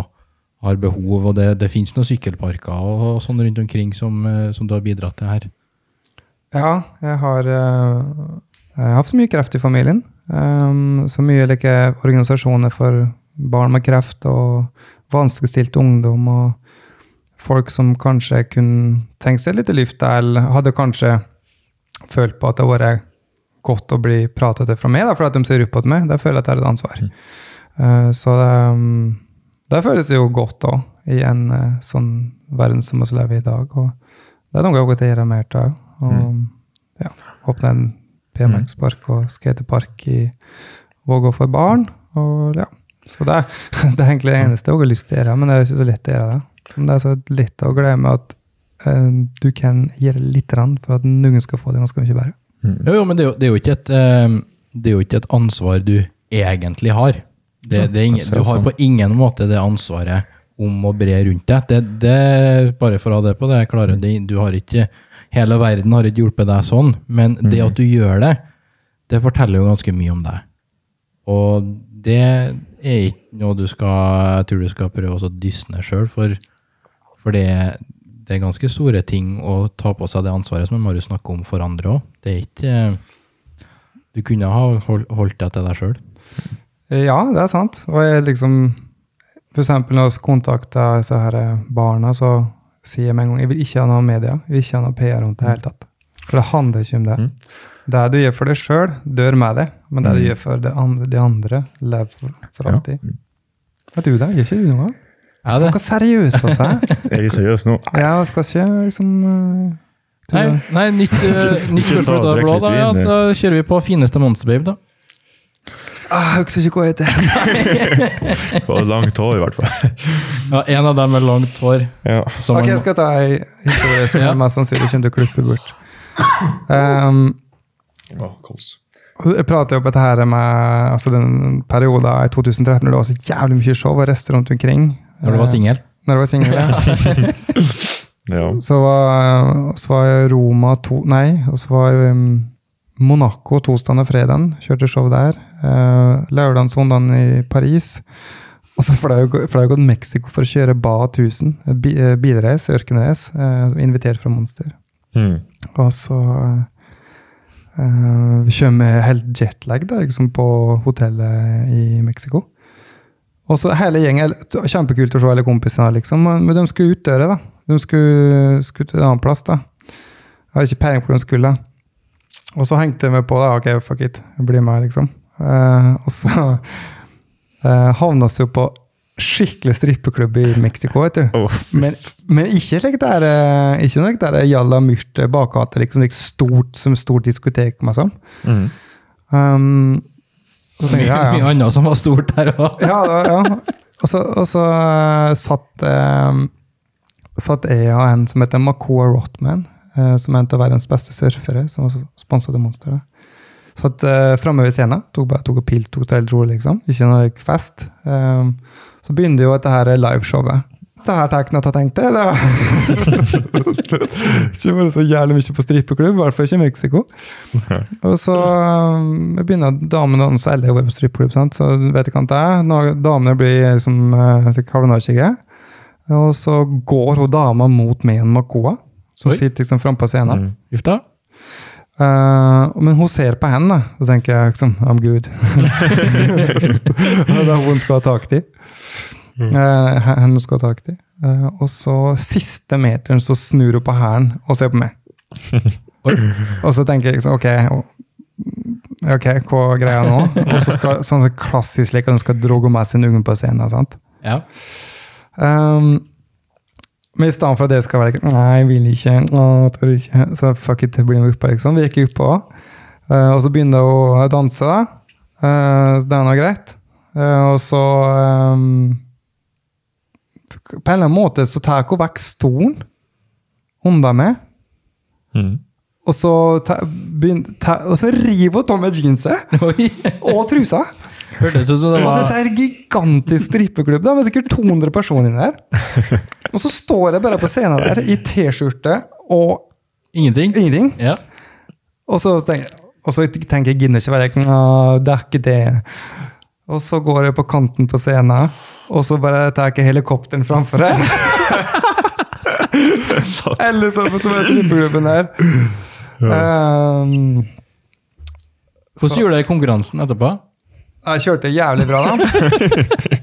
har behov. Og det, det finnes noen sykkelparker og, og sånn rundt omkring som, eh, som du har bidratt til her. Ja, jeg har, eh, jeg har hatt mye kreft i familien. Um, så mye like, organisasjoner for barn med kreft og vanskeligstilt ungdom og folk som kanskje kunne tenkt seg litt lyft, eller hadde kanskje følt på at det hadde vært godt å bli pratet til fra meg, da, for at de ser opp på meg. Der føler jeg at det er et ansvar. Uh, så det, um, det føles jo godt òg, i en uh, sånn verden som vi lever i i dag. Og det er noe jeg har gått gjøre mer av. Og ja, åpne en BMX-park og skatepark i Vågå for barn. Og ja, så det, det er egentlig det eneste jeg har lyst til å gjøre, men det er ikke så lett å gjøre det. Men det er så lett å glemme at uh, du kan gjøre litt for at noen skal få det ganske mye bedre. Jo, jo, men det er jo, det er jo, ikke, et, eh, det er jo ikke et ansvar du egentlig har. Det, det ingen, du har på ingen måte det ansvaret om å bre rundt deg. Det, det, bare for å ha det på det klare, du har ikke Hele verden har ikke hjulpet deg sånn, men det at du gjør det, det forteller jo ganske mye om deg. Og det er ikke noe du skal Jeg tror du skal prøve å dysse ned sjøl, for, for det, det er ganske store ting å ta på seg det ansvaret som Marius snakker om for andre òg. Det er ikke Du kunne ha holdt deg til deg sjøl. Eh, Ja, det er sant. Og jeg liksom For eksempel når vi kontakter disse her eh, barna, så sier jeg med en gang jeg vil ikke ha noe media. Jeg vil ikke ha noe PR rundt det hele tatt. For det handler ikke om det. Det du gjør for deg sjøl, dør med deg. Men det du gjør for det andre, de andre, lever for, for Ja. alltid. Vet du det? Gjør ikke du noe? Er det? Noe seriøst også, jeg Er jeg seriøs nå? Ja, skal ikke liksom eh, du- Nei, nei nytt, uh, nytt spørsmål av blå, da. Ja, da kjører vi på fineste monsterbabe, da. ah, Jeg husker ikke hva det heter. Og langt hår, i hvert fall. Ja, En av dem med langt hår. Ja. Ok, jeg skal ta ei historie som jeg mest sannsynlig kommer til å klippe bort. Um, Jeg prater jo på dette her med altså den perioden i 2013 når det var så jævlig mye show og rester rundt omkring. Når du var singel. Når jeg var singel, ja. ja. Så var, så var Roma to Nei, og så var um, Monaco torsdag og fredag. Kjørte show der. Uh, Lørdag og søndag i Paris. Og så fløy jeg til Mexico for å kjøre BA 1000. eh, bi- eh, Bilrace, ørkenrace. Uh, invitert fra Monster. Mm. Og så uh, Vi kjører med helt jetlag da, liksom på hotellet i Mexico. Og så hele gjengen Kjempekult å se alle kompisene, liksom, men de skulle ut døra. da. De skulle, skulle til en annen plass. da. Jeg hadde ikke peiling på hvor de skulle. Og så hengte jeg meg på. da, ok, fuck it, jeg blir med, liksom. Eh, og så uh, havna vi jo på skikkelig strippeklubb i Mexico. vet du. Oh. Men, men ikke slik der, eh, ikke noe der jalla myrt bakgate, liksom like stort som stort diskotek. Sånn. mm. Um, så ja, ja, Mye annet som var stort der òg. ja, ja. Og så, og så eh, satt, eh, satt jeg og en som heter Makoa Rotman, eh, som er en av verdens beste surfere, som var sponset av Monsteret. Satt uh, framme ved scenen, tok bare tok og pilt, tok det helt rolig, liksom. Ikke noe fest. Um, så begynte jo dette her liveshowet. Det her tar jeg ikke tenke det. Ikke vært så jævlig mye på strippeklubb, i hvert fall ikke i Mexico. Og så um, begynner damene å selge på strippeklubb, sant? så vet ikke hva det er. Når damene blir liksom uh, kavlenarkige, og så går hun dama mot meg og Makoa, som Oi. sitter liksom frampå på scenen. Mm. Gifta? Eh, men hun ser på henne, da. Så tenker jeg liksom I'm good. det er hun skal ha tak i. Eh, henne skal ha tak i. Eh, og så siste meteren så snur hun på hælen og ser på meg. Og så tenker jeg liksom OK, ok, hva er greia nå? Og så skal, sånn klassisk slik at hun skal dra med sin unge på scenen. sant? Ja. Um, men i stedet for at det skal være like, Nei, jeg vil ikke. Å, tør ikke. Så fuck it, det blir med oppå, liksom. Vi gikk oppå. Uh, og så begynner hun å danse, da. Uh, det er nå greit. Uh, og så um, På en eller annen måte så tar hun vekk stolen under meg. Mm. Og så, ta, begyn- ta, og så river hun av jeanset og trusa. Hørtes ut som det Og dette er en gigantisk strippeklubb, Det er sikkert 200 personer inni der. Og så står jeg bare på scenen der i T-skjorte og ingenting. ingenting. Ja. Og så tenker jeg, og så tenker jeg gidder ikke være det er ikke det. Og så går jeg på kanten på scenen, og så bare tar jeg helikopteren framfor deg. Eller så på som er strippeklubben der. Um, Hvordan gjorde du det i konkurransen etterpå? jeg kjørte jævlig bra, da.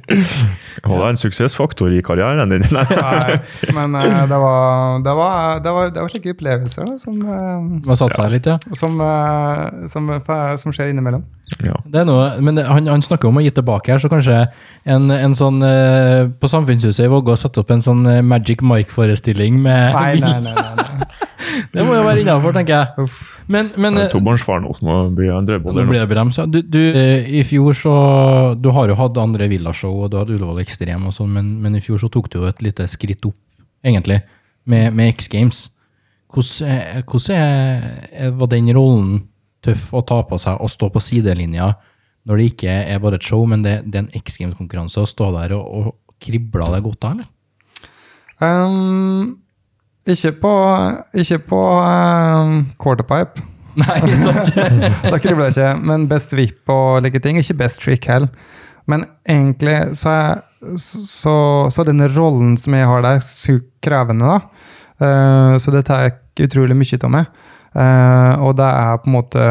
Og det er en suksessfaktor i karrieren din. Nei. Nei, men uh, det var, det var, det var, det var slike opplevelser da, som, uh, satt seg litt, ja. som, uh, som, som skjer innimellom. Ja. Det er noe, men han, han snakker om å gi tilbake her, så kanskje en, en sånn På Samfunnshuset i Vågå sette opp en sånn Magic Mike-forestilling med Nei, nei, nei. nei, nei. Det må jo være innafor, tenker jeg. Men, men Det eh, er Tobarnsfar nå, så må bli blir det brems, ja. Du, du, I fjor så Du har jo hatt andre villashow, og du hadde Ullevål Ekstrem og sånn, men, men i fjor så tok du jo et lite skritt opp, egentlig, med, med X Games. Hvordan, eh, hvordan var den rollen tøff å ta på seg og stå på sidelinja når det ikke er bare et show, men det, det er en X Games-konkurranse, å stå der og, og kribla det godt da, eller? Um, ikke på, ikke på um, quarterpipe. Nei, sant? Da kribler det ikke. Men best VIP og like ting. Ikke best trick heller. Men egentlig så er så, så den rollen som jeg har der, sykt krevende, da. Uh, så det tar jeg utrolig mye av meg. Uh, og det er på en måte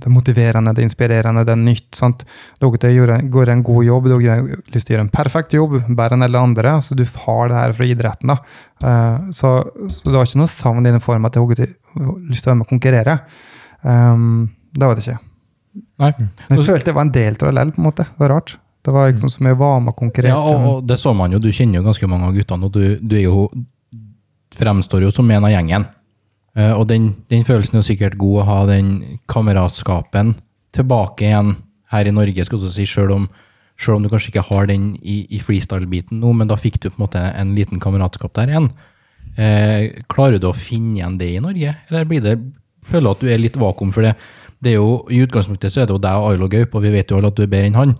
det motiverende, det inspirerende, det er nytt. sant? Dere gjør en, går en god jobb, dere har lyst til å gjøre en perfekt jobb, bedre enn alle andre. Så du har det her fra idretten. da. Uh, så, så det var ikke noe savn i den form at dere har lyst til å være med og konkurrere. Um, det var det ikke. Nei. Men jeg følte jeg var en del av det likevel, på en måte. Det var rart. Det var liksom så mye var med. Ja, og, og det så man jo. Du kjenner jo ganske mange av guttene, og du, du er jo, fremstår jo som en av gjengen. Eh, og den, den følelsen er jo sikkert god å ha den kameratskapen tilbake igjen her i Norge, skal du si, selv om, selv om du kanskje ikke har den i, i freestyle-biten nå, men da fikk du på en måte en liten kameratskap der igjen. Eh, klarer du å finne igjen det i Norge, eller blir det, føler du at du er litt vakuum for det? Det er jo, I utgangspunktet så er det jo deg og Ailo Gaup, og vi vet jo alle at du er bedre enn han.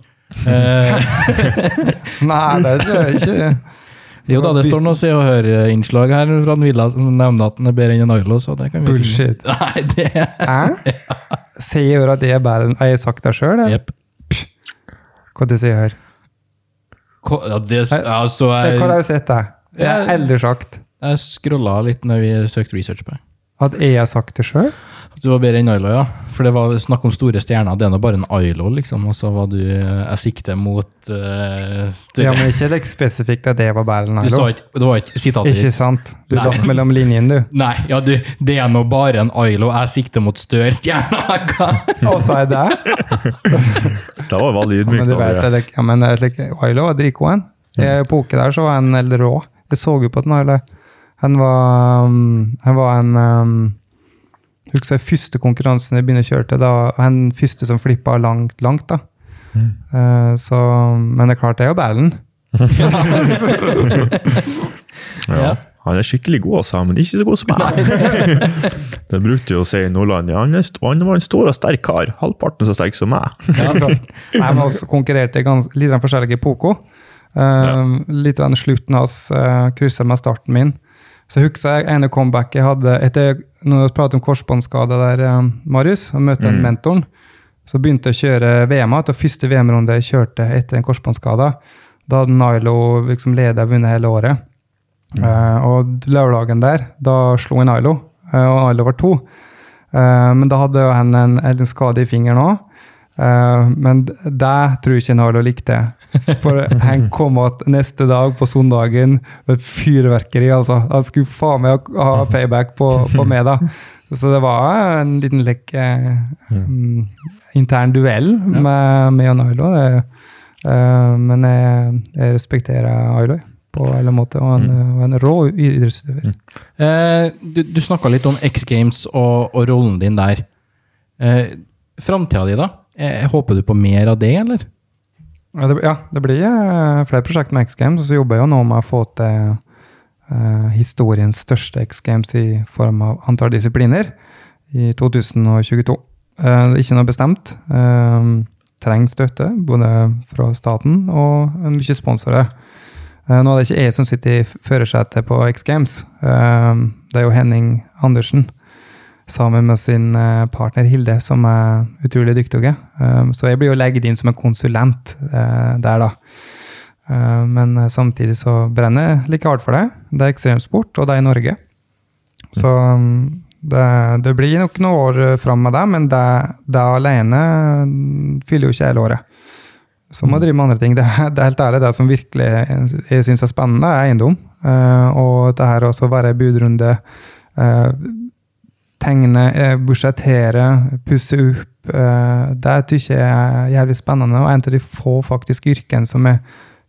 Eh, Nei, det er ikke, jo da, det står noe Se og Hør-innslag her fra Villa som nevner at den er bedre enn Ailo, så det kan vi Bullshit. finne. Nei, det Hæ? Sier Hør at det er bedre enn Har jeg sagt det sjøl? Yep. Hva det sier jeg? Hva, Ja, det, altså, Det hva har jeg jo sett det. Jeg har aldri sagt jeg scrolla litt når vi søkte research på det. at jeg har sagt det sjøl. Du var bedre enn Ailo, ja. For det var snakk om store stjerner. Det er nå bare en Ailo, liksom. Og så var du Jeg sikter mot uh, Ja, men ikke like spesifikt at det var bedre enn Du sa ikke Det var ikke sitat Ikke sant? Du Nei. satt mellom linjene, du. Nei, ja, du, det er nå bare en Ailo. Jeg sikter mot større stjerner. Og sa jeg det? Det var veldig Ja, men du vet, det, ja, men like, Ailo var dritgod. I epoke der så var han helt rå. Jeg så jo på den. Ailo. Han var, um, han var en um, Husker jeg første konkurransen jeg begynte å kjøre til. da, Han første som flippa langt, langt. da. Eh, så, men det er klart, det er jo ballen. Ja. Han er skikkelig god, altså, men ikke så god som meg. det brukte jo å si i Nordland. Ja, han, er han var en stor og sterk kar. Halvparten så sterk som meg. Nei, men også konkurrerte gans, litt forskjellig i Poco. Uh, Litt av slutten hans uh, krysser med starten min. Så jeg husker jeg ene comeback jeg hadde etter når vi pratet om korsbåndskade der, eh, Marius, og møtte mm. mentoren. Så begynte jeg å kjøre VM. Det første VM-runde jeg kjørte etter en korsbåndskade. Da hadde Nilo liksom ledet og vunnet hele året. Eh, og lørdagen der, da slo jeg Nilo, uh, og Nilo var to. Uh, men da hadde han en, en skade i fingeren òg. men det tror jeg ikke Nilo likte. For han kom att neste dag, på søndagen, med fyrverkeri. altså. Han skulle faen meg ha payback på, på meg, da. Så det var en liten lek, eh, mm, intern duell med med Jan Ailo. Eh, men jeg, jeg respekterer Ailo på alle måter, og han var en rå idrettsutøver. Eh, du du snakka litt om X Games og, og rollen din der. Eh, Framtida di, da? Jeg håper du på mer av det, eller? Ja, det, ja, det blir uh, flere prosjekt med X Games, så jobber jeg jo nå med å få til uh, historiens største X Games i form av antall disipliner i 2022. Uh, er ikke noe bestemt. Uh, trenger støtte, både fra staten og mye sponsorer. Eh, nå er det ikke jeg som sitter i førersetet på X Games. Eh, det er jo Henning Andersen sammen med sin eh, partner Hilde, som er utrolig dyktige. Så jeg blir jo legget inn som en konsulent der, da. Men samtidig så brenner jeg like hardt for det. Det er ekstremsport, og det er i Norge. Så det, det blir nok noen år fram med det, men det, det alene fyller jo ikke hele året. Så må jeg drive med andre ting. Det, det er helt ærlig, det som virkelig jeg syns er spennende, er eiendom. Og det her også være budrunde, tegne, uh, budsjettere, pusse opp. det syns jeg er jævlig spennende, og en av de få faktisk yrkene som jeg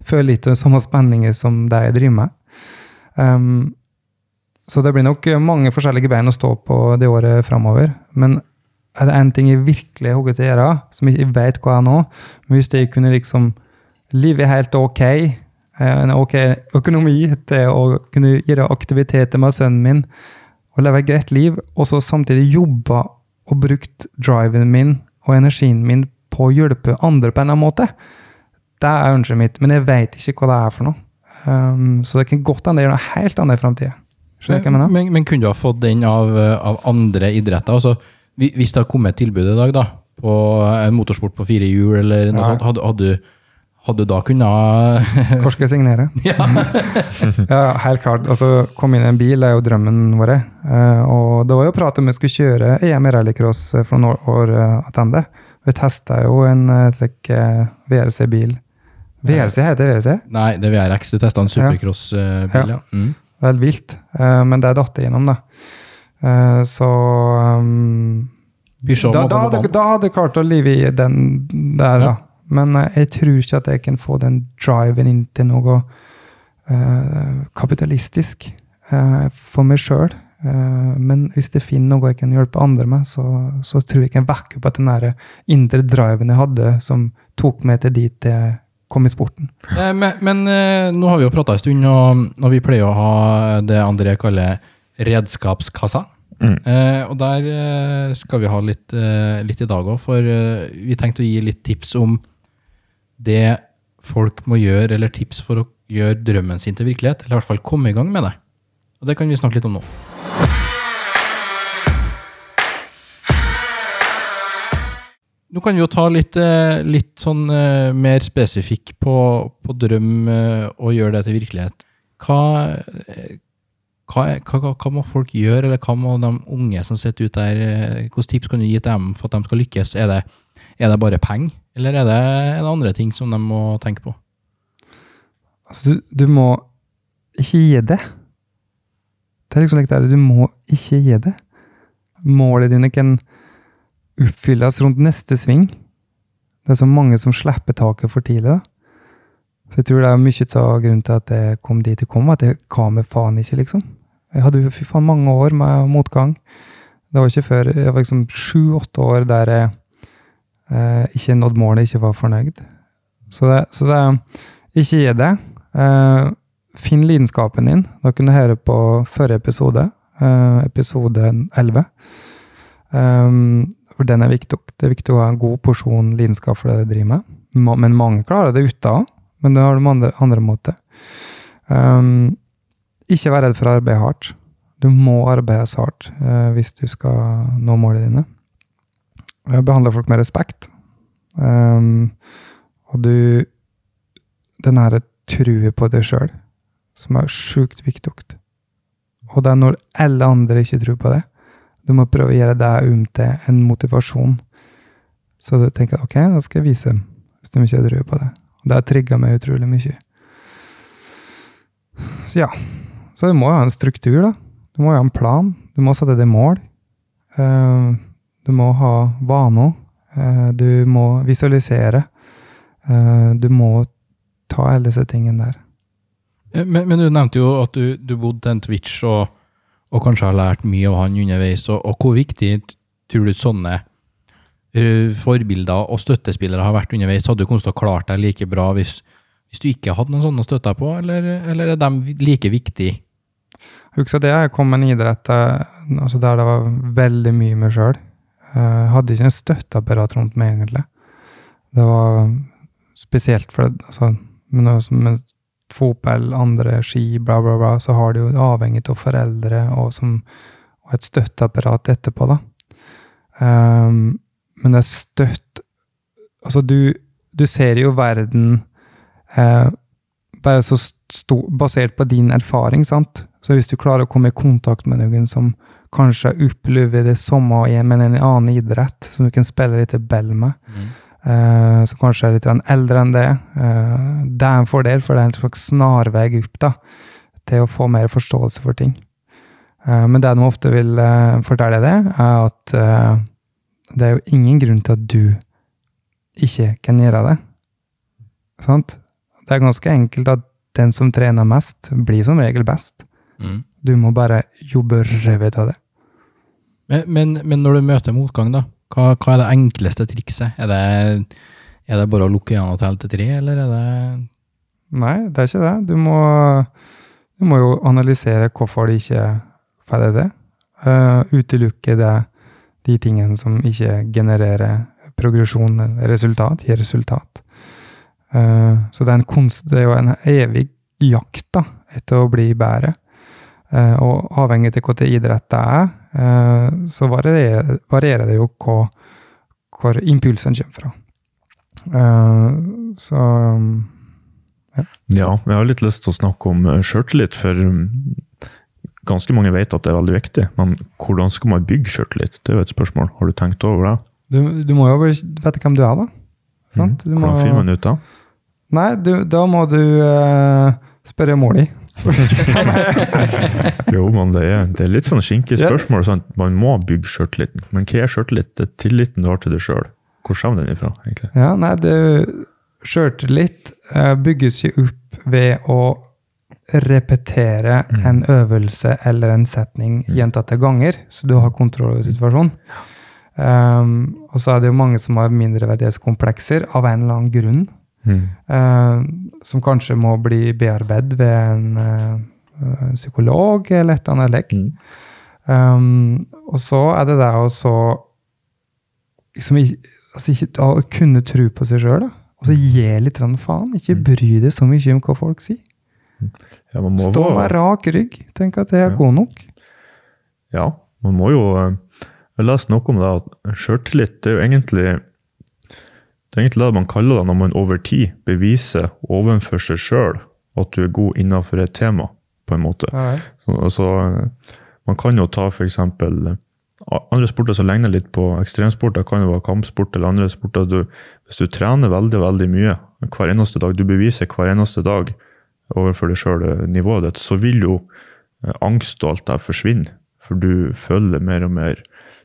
føler litt av samme spenninger som det jeg driver med. Um, så det blir nok mange forskjellige bein å stå på det året framover. Men er det en ting jeg virkelig har til å gjøre, som jeg ikke vet hva er nå Men hvis jeg kunne liksom leve helt ok, eh, en ok økonomi til å kunne gjøre aktiviteter med sønnen min og leve et greit liv, og så samtidig jobbe og brukt driven min og energien min på å hjelpe andre på en eller annen måte, det er ønsket mitt. Men jeg vet ikke hva det er for noe. Um, så det kan godt hende jeg gjør noe helt annet i framtida. Men, men, men, kunne du ha fått den av, av andre idretter? altså hvis det har kommet et tilbud i dag da, på en motorsport på fire hjul, eller noe ja. sånt, hadde, hadde, hadde, du da kunnet Hvor skal jeg signere? ja. ja, helt klart. Altså, Komme inn i en bil er jo drømmen vår. Uh, og det var jo prat om vi skulle kjøre EM i rallycross for noen år uh, tilbake. Vi testa jo en slik VRC-bil. VRC heter VRC? Nei, det er VRX. Du testa en supercross-bil, ja. ja. Mm. Veldig vilt. men det datt gjennom, da. Så um, da, da, hadde, da hadde jeg klart å leve i den der, ja. da. Men uh, jeg tror ikke at jeg kan få den driven inn til noe uh, kapitalistisk for meg sjøl. men hvis det finner noe jeg kan hjelpe andre med, så, så tror jeg jeg kan vekke opp at den der indre driven jeg hadde, som tok meg til dit jeg kom i sporten. men, men nå har vi jo prata en stund, og, og vi pleier å ha det André kaller redskapskassa. Mm. Eh, og der eh, skal vi ha litt, eh, litt i dag òg, for eh, vi tenkte å gi litt tips om det folk må gjøre, eller tips for å gjøre drømmen sin til virkelighet. Eller i hvert fall komme i gang med det. Og det kan vi snakke litt om nå. Nå kan vi jo ta litt, eh, litt sånn eh, mer spesifikk på, på drøm og gjøre det til virkelighet. Hva, hva, hva, hva, må folk gjøre, eller hva må de unge som sitter ute der, eh, hvilke tips kan du gi til dem for at de skal lykkes? Er det, er det bare penger, eller er det, er andre ting som de må tenke på? Altså, du, du må ikke gi det. Det er liksom det du må ikke gi det. Målet dine kan oppfylles rundt neste sving. Det er så mange som slipper taket for tidlig. da. Så jeg tror det er mye av grunnen til at jeg kom dit jeg kom, at jeg ga meg faen ikke, liksom. Jeg hadde jo fy faen mange år med motgang. Det var ikke før Jeg var liksom sju-åtte år der jeg eh, ikke nådde målet, ikke var fornøyd. Så det, så det Ikke gi det. Eh, finn lidenskapen din. Da kunne du høre på forrige episode, eh, episode 11. Um, eh, for den er viktig. Det er viktig å ha en god porsjon lidenskap for det du driver med. Men mange klarer det uten, men det har de andre, andre måter. Um, ikke vær redd for å arbeide hardt. Du må arbeide hardt eh, hvis du skal nå målene dine. Behandle folk med respekt. Um, og du Den her truer på deg sjøl, som er sjukt viktig. Og det er når alle andre ikke tror på det. Du må prøve å gjøre deg om til en motivasjon. Så du tenker ok, da skal jeg vise dem, hvis de ikke tror på det. Og det har trigga meg utrolig mye. Så ja. Så du må jo ha en struktur, da. Du må jo ha en plan. Du må sette deg mål. Uh, du må ha vaner. Uh, du må visualisere. Uh, du må ta alle disse tingene der. Men, men, du nevnte jo at du, du bodde til en Twitch og, og, kanskje har lært mye av han underveis. Og, og hvor viktig tror du sånne forbilder og støttespillere har vært underveis? Hadde du kunnet klart deg like bra hvis, hvis du ikke hadde noen sånne å støtte deg på, eller, eller er de like viktige Husker det jeg kom med en idrett altså der det var veldig mye meg sjøl. Jeg hadde ikke en støtteapparat rundt meg, egentlig. det var spesielt for altså, med, noe som, med fotball, andre ski, bla, bla, bla, så har du jo avhengig av foreldre og, som, og et støtteapparat etterpå, da. Um, men det er støtt Altså, du, du ser jo verden eh, bare så sto, basert på din erfaring, sant. Så hvis du klarer å komme i kontakt med noen som kanskje oppleve det samme i en annen idrett, som du kan spille litt bell med, Mm. Uh, som kanskje er litt eldre enn det, Uh, det er en fordel, for det er en slags snarvei opp da, til å få mer forståelse for ting. Uh, men det de ofte vil eh, fortelle deg, er at eh, det er jo ingen grunn til at du ikke kan gjøre det. Sant? Det er ganske enkelt at den som trener mest, blir som regel best. Mm. Du må bare jobbe røvet av det. Men, men, men når du møter motgang, da, hva, hva er det enkleste trikset? Er det, er det bare å lukke øynene og telle til tre, eller er det Nei, det er ikke det. Du må, du må jo analysere hvorfor de ikke får det. Uh, utelukke det, de tingene som ikke genererer progresjon eller resultat, gir resultat. Uh, så det er, en konst, det er jo en evig jakt da, etter å bli bedre. Eh, og avhengig av hvilken idrett det er, eh, så varierer, varierer det jo hvor, hvor impulsen kommer fra. Eh, så Ja, jeg har litt lyst til å snakke om sjøltillit, for um, ganske mange vet at det er veldig viktig. Men hvordan skal man bygge sjøltillit? Det er jo et spørsmål. Har du tenkt over det? du, du må jo vite hvem du er, da. Sant? Du. Hvordan må- finner man ut da? Nei, du, da må du uh, spørre mora di. Jo, men det er, det er litt sånn skinkig spørsmål. Sånn. Man må bygge sjøltilliten. Men hva er sjøltillit? Det er tilliten du har til deg sjøl. Hvor kommer den ifra, egentlig? Ja, nei, det Sjøltillit eh, bygges jo opp ved å repetere en øvelse eller en setning gjentatte ganger, så du har kontroll over situasjonen. Um, og så er det jo mange som har mindreverdighetskomplekser av en eller annen grunn, Mm. eh, som kanskje må bli bearbeidet ved en eh, psykolog eller et eller annet. Mm. Um, og så er det det å så liksom, altså, ikke, å kunne tro på seg sjøl, da. Og så gi litt faen. Ikke Mm. bry deg så mye om hva folk sier. Ja, man må Stå med rak rygg. Tenk at det er Ja. god nok. Ja, man må jo eh, Jeg leste noe om det at sjøltillit er jo egentlig det er egentlig det man kaller det når man over tid beviser overfor seg sjøl at du er god innenfor et tema, på en måte. Så, altså, man kan jo ta f.eks. andre sporter som ligner litt på ekstremsport. Det kan jo være kampsport eller andre sporter. Du, hvis du trener veldig veldig mye hver eneste dag, du beviser hver eneste dag overfor deg sjøl nivået ditt, så vil jo eh, angst og alt det forsvinne. For du føler mer og mer.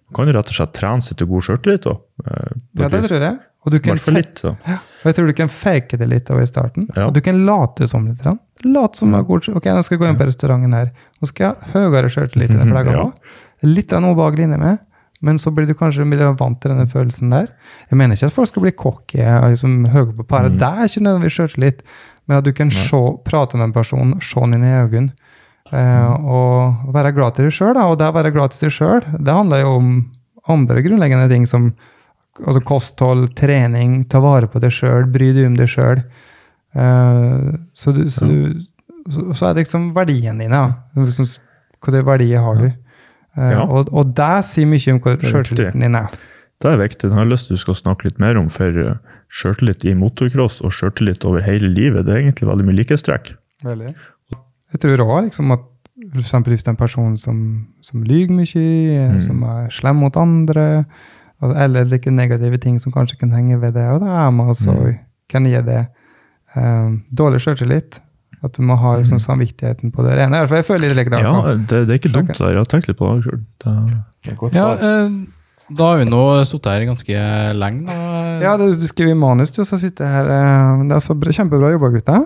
Du kan jo rett og slett trene seg til god sjøltillit. eh, Ja, det tror jeg. Og du kan litt. så. og jeg tror du kan fake det litt i starten. Ja. Og du kan late som litt. Late som har god Ok, nå skal jeg gå inn på restauranten her. Nå skal jeg ha høyere sjøltillit enn pleier å Ja. Litt ubehagelig inni meg, men så blir du kanskje vant til denne følelsen der. Jeg mener ikke at folk skal bli cocky og liksom høye på paret. Mm. Det er ikke nødvendigvis sjøltillit, men at du kan se, prate med en person, se den inn i øynene, eh, og være glad til deg sjøl. Og det å være glad til seg sjøl, det handler jo om andre grunnleggende ting som altså kosthold, trening, ta vare på deg sjøl, bry deg om deg sjøl. så, du, så, du, så, så er det liksom verdiene dine. Ja. Liksom, hva verdier har du? Uh, Ja. og, og det sier mye om hva sjøltilliten din er. Det er viktig. Det har jeg lyst til du skal snakke litt mer om. For eh, sjøltillit i motocross og sjøltillit over hele livet, det er egentlig veldig mye likhetstrekk. Jeg tror òg liksom at eksempel hvis det er en person som, som lyver mye, eh, Mm. som er slem mot andre, eller like negative ting som kanskje kan henge ved det, og da er man også Mm. kan gi det um, dårlig sjøltillit. At du må ha liksom, samvittigheten på det rene. I hvert fall jeg føler litt like det. Mm. Ja, det, det er ikke dumt. der. Jeg har tenkt litt på det sjøl. Det er Ja, eh, da har vi nå sittet her ganske lenge. Da. Ja, du, du skriver manus, du, så sitter her. eh, Det er så bra, kjempebra jobba, gutta.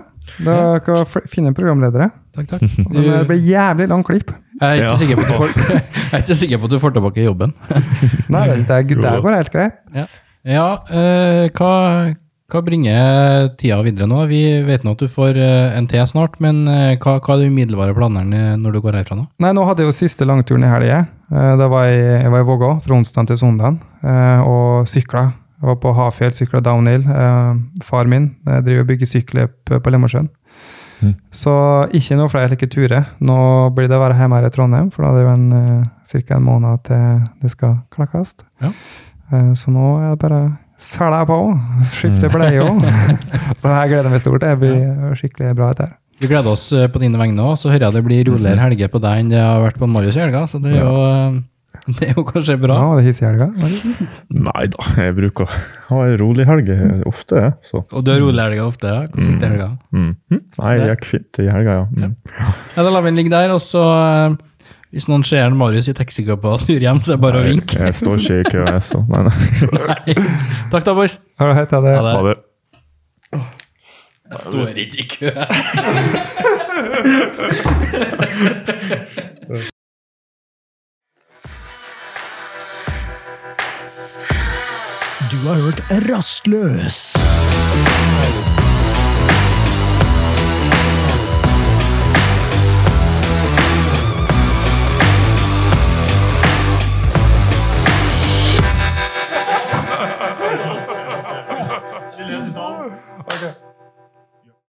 Dere kan f- finne programledere. Takk, takk. Og Det blir jævlig lang klipp. Jeg er ikke Ja. sikker på at du får, jeg er ikke sikker på at du får tilbake jobben. Nei, det, det, det bare helt greit. Ja, eh, hva, hva bringer tida videre nå? Vi vet nå at du får eh, en til snart, men eh, hva, hva er de umiddelbare planene når du går herfra nå? Nei, nå hadde jeg jo siste langturen i helga. Eh, Da var jeg, jeg var i Vågå fra onsdag til søndag eh, og sykla Jeg var på Hafjell, sykla downhill. Eh, far min driver og bygger sykkelløp på Lemmersjøen. Mm. Så ikke noe flere slike turer. Nå blir det å være hjemme her i Trondheim, for da er det jo en, eh, ca. en måned til det skal klakkes. Ja. Eh, så nå er det bare selge på, skifte bleie òg. så jeg gleder meg stort. Det blir skikkelig bra. dette her. Vi gleder oss eh, på dine vegne òg. Så hører jeg det blir roligere helger på deg enn det har vært på Marius i helga. Så det er jo, det er jo kanskje bra. Ja, det hissig i helga. Nei da, jeg bruker å ha en rolig helg eh, ofte. Så. Og du har rolig helga ofte? ja? Hvordan gikk det i helga? Mm. Mm. Nei, det gikk fint i helga, ja. Mm. Ja, Da lar vi den ligge der, og så eh, hvis noen ser en Marius i taxikø på tur hjem, så er det bare å vinke. Jeg står ikke i kø, jeg, så nei, nei. Nei. Takk da, boys. Har du hett det? Ha det. Ha det. Jeg står ikke i kø. Du har hørt Rastløs.